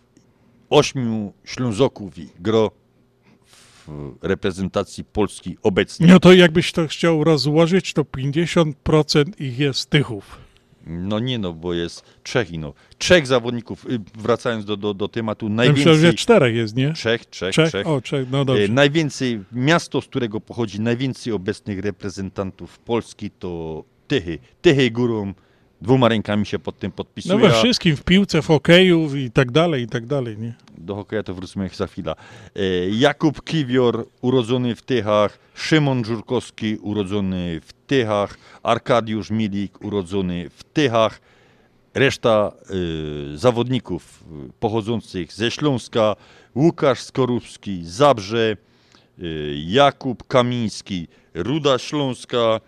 ośmiu Ślązoków i gro w reprezentacji Polski obecnie. No to jakbyś to chciał rozłożyć, to 50% ich jest Tychów. No nie no, bo jest trzech i no. Trzech zawodników, y, wracając do, do, do tematu, najwięcej... że czterech jest, nie? Trzech, trzech, Trzech? trzech. O, trzech, no dobrze. E, Najwięcej, miasto, z którego pochodzi najwięcej obecnych reprezentantów Polski to Tychy. Tychy górą, dwoma rękami się pod tym No podpisuje. we wszystkim, w piłce, w hokeju i tak dalej, i tak dalej, nie? Do hokeja to wrócimy za chwilę. E, Jakub Kiwior, urodzony w Tychach, Szymon Żurkowski, urodzony w Tychach, Arkadiusz Milik, urodzony w Tychach, reszta e, zawodników e, pochodzących ze Śląska, Łukasz Skorupski, Zabrze, e, Jakub Kamiński, Ruda Śląska,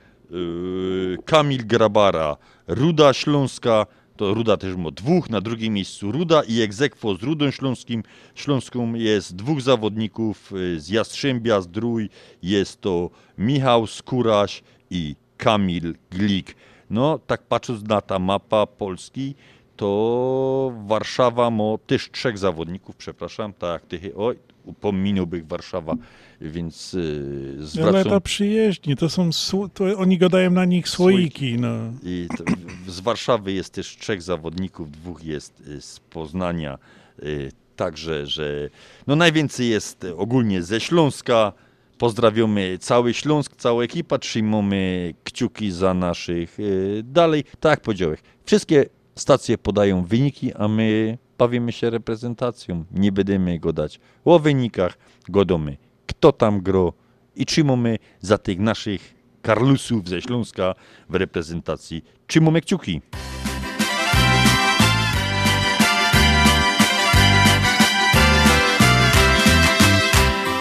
Kamil Grabara, Ruda Śląska, to Ruda też ma dwóch, na drugim miejscu Ruda i egzekwo z Rudą Śląskim. Śląską jest dwóch zawodników y, z Jastrzębia Zdrój, jest to Michał Skóraś i Kamil Glik. No, tak patrząc na ta mapa Polski, to Warszawa ma też trzech zawodników, przepraszam, tak jak Tychy, oj, upominałbym Warszawa, więc Ale zwracam... to przyjeźdźni, to są, to oni gadają na nich słoiki, no. I z Warszawy jest też trzech zawodników, dwóch jest y, z Poznania. y, Także, że no najwięcej jest y, ogólnie ze Śląska. Pozdrawiamy cały Śląsk, całą ekipę, trzymamy kciuki za naszych y, dalej. Tak jak powiedziałem, wszystkie stacje podają wyniki, a my bawimy się reprezentacją. Nie będziemy gadać o wynikach, godamy kto tam gro i trzymamy za tych naszych Karlusów ze Śląska w reprezentacji. Trzymamy kciuki.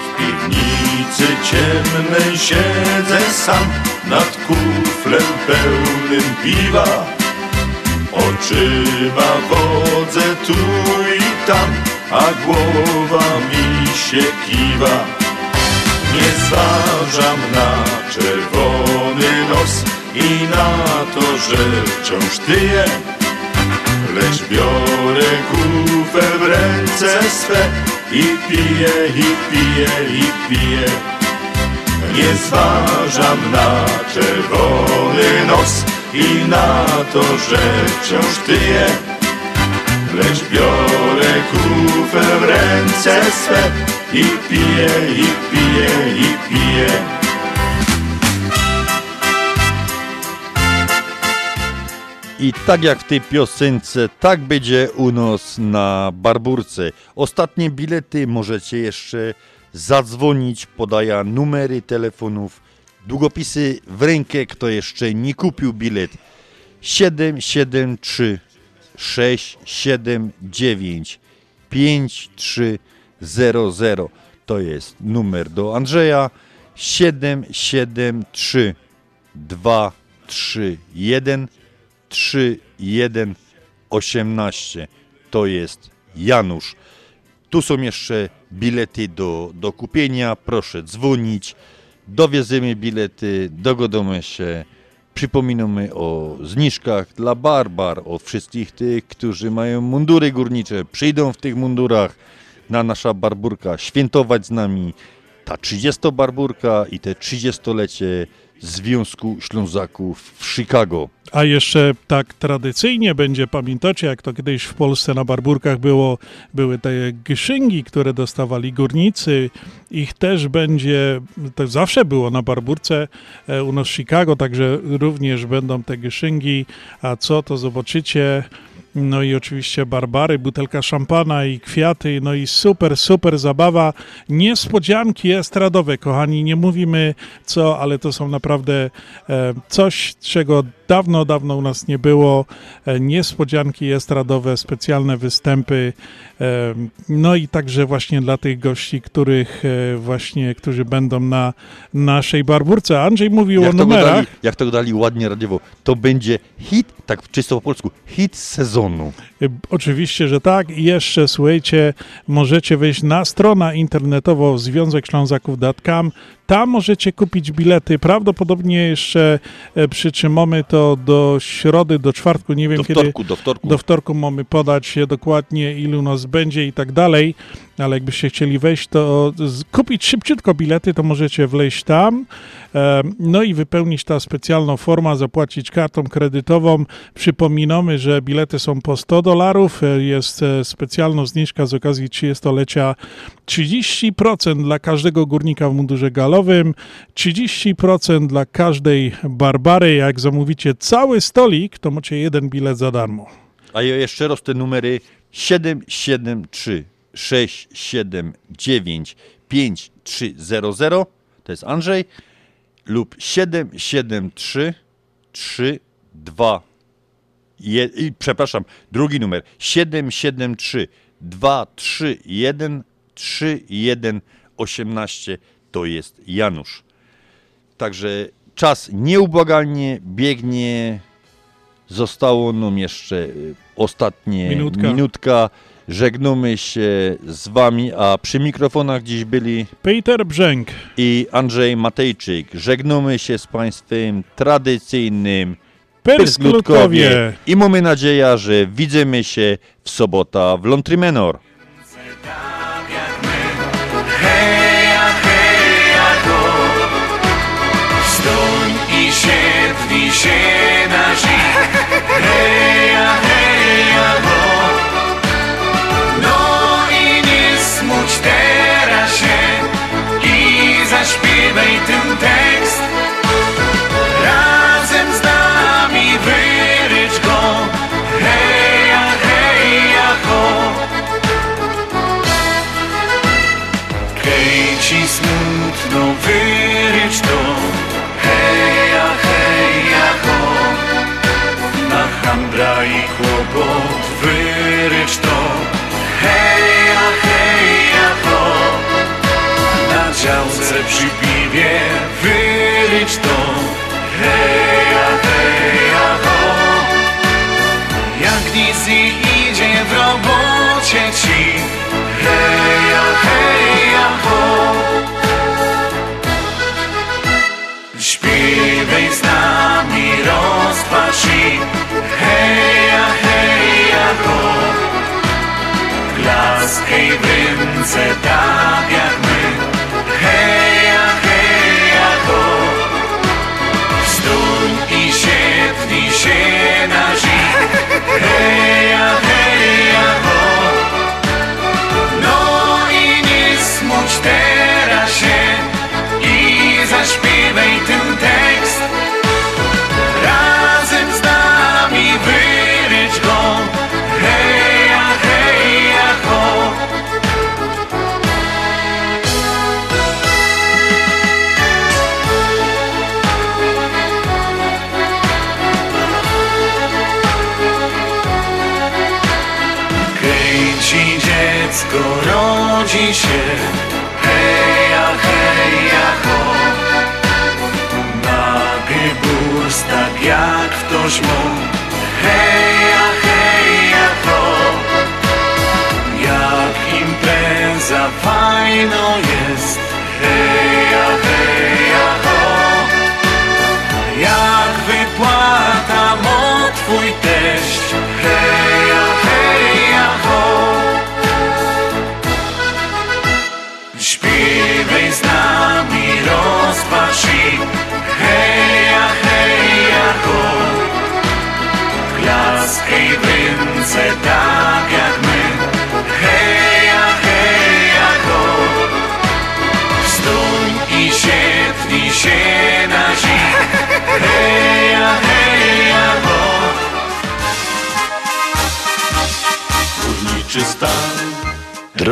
W piwnicy ciemnej siedzę sam nad kuflem pełnym piwa. Oczyma wodzę tu i tam, a głowa mi się kiwa. Nie zważam na czerwony nos i na to, że wciąż tyję. Lecz biorę kufel w ręce swe i piję, i piję, i piję. Nie zważam na czerwony nos i na to, że wciąż tyję. Lecz biorę kufel w ręce swe i piję, i piję, i piję. I tak jak w tej piosence, tak będzie u nas na Barburce. Ostatnie bilety możecie jeszcze zadzwonić, podaję numery telefonów, długopisy w rękę, kto jeszcze nie kupił bilet. 773 679 5300 to jest numer do Andrzeja 773 231 3118 to jest Janusz. Tu są jeszcze bilety do, do kupienia. Proszę dzwonić. Dowiezymy bilety, dogodamy się Przypominamy o zniżkach dla barbar, o wszystkich tych, którzy mają mundury górnicze, przyjdą w tych mundurach na nasza barburka świętować z nami. Ta 30 barburka i te 30-lecie Związku Ślązaków w Chicago. A jeszcze tak tradycyjnie będzie, pamiętacie, jak to kiedyś w Polsce na Barburkach było, były te gyszyngi, które dostawali górnicy. Ich też będzie, to zawsze było na Barburce e, u nas w Chicago, także również będą te gyszyngi. A co, to zobaczycie. No i oczywiście Barbary, butelka szampana i kwiaty, no i super, super zabawa. Niespodzianki estradowe, kochani, nie mówimy co, ale to są naprawdę e, coś, czego dawno, dawno u nas nie było. E, niespodzianki estradowe, specjalne występy. E, no i także właśnie dla tych gości, których e, właśnie, którzy będą na naszej barburce. Andrzej mówił Jak o numerach. dali, jak to dali ładnie radiowo, to będzie hit, tak czysto po polsku, hit sezonu. Oczywiście, że tak. I jeszcze słuchajcie, możecie wejść na stronę internetową Związek Ślązaków.com. Tam możecie kupić bilety. Prawdopodobnie jeszcze e, przytrzymamy to do środy, do czwartku. Nie wiem Do kiedy. wtorku, do wtorku. Do wtorku mamy podać dokładnie, ilu nas będzie i tak dalej. Ale jakbyście chcieli wejść, to kupić szybciutko bilety, to możecie wleźć tam. No i wypełnić ta specjalną forma, zapłacić kartą kredytową. Przypominamy, że bilety są po 100 dolarów. E, Jest e, specjalna zniżka z okazji 30-lecia 30% dla każdego górnika w mundurze galowym, 30% dla każdej barbary. Jak zamówicie cały stolik, to macie jeden bilet za darmo. A jeszcze raz te numery 773 679 5300 to jest Andrzej lub 773 32 je, i, przepraszam, drugi numer 773 231 3118 to jest Janusz. Także czas nieubłagalnie biegnie. Zostało nam jeszcze y, ostatnie Minutka. minutka. Żegnamy się z wami, a przy mikrofonach dziś byli Peter Brzęk i Andrzej Matejczyk. Żegnamy się z państwem tradycyjnym. Persklutkowie. i mamy nadzieję, że widzimy się w sobota w Lontry Menor. Heja, heja, ho Stoń i siedli się na zaśpiewaj ten tekst. Razem z nami wyrycz go. Heja, heja, ho. Hej ci smutno wyrycz to. Heja, heja, ho. Na handra i kłopot wyrycz to. Heja, heja, ho. Na działce przy piwie wyrycz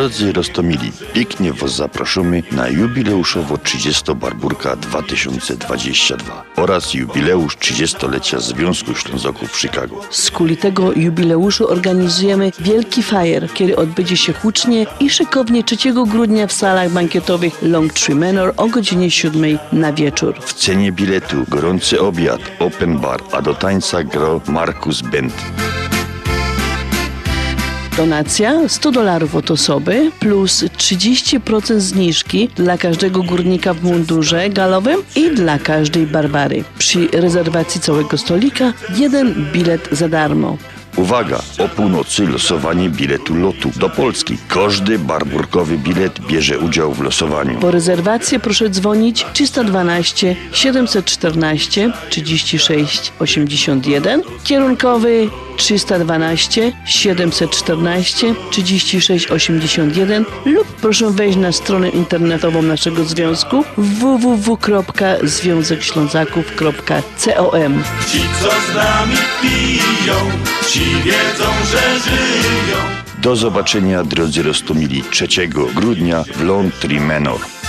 Drodzy Rostomili, pięknie Was zapraszamy na jubileuszowo 30 Barburka 2022 oraz jubileusz 30-lecia Związku Ślązoków w Chicago. Z kuli tego jubileuszu organizujemy wielki fajer, który odbędzie się hucznie i szykownie 3 grudnia w salach bankietowych Long Tree Manor o godzinie 7 na wieczór. W cenie biletu gorący obiad, open bar, a do tańca gro Markus Bent. Donacja 100 dolarów od osoby plus 30% zniżki dla każdego górnika w mundurze galowym i dla każdej Barbary. Przy rezerwacji całego stolika jeden bilet za darmo. Uwaga! O północy losowanie biletu lotu do Polski. Każdy barburkowy bilet bierze udział w losowaniu. Po rezerwację proszę dzwonić 312 714 36 81, kierunkowy 312 714 36 81 lub proszę wejść na stronę internetową naszego związku www.związekślązaków.com Ci, co z nami piją, ci wiedzą, że żyją. Do zobaczenia drodzy Rostomili 3 grudnia w Long Tree Manor.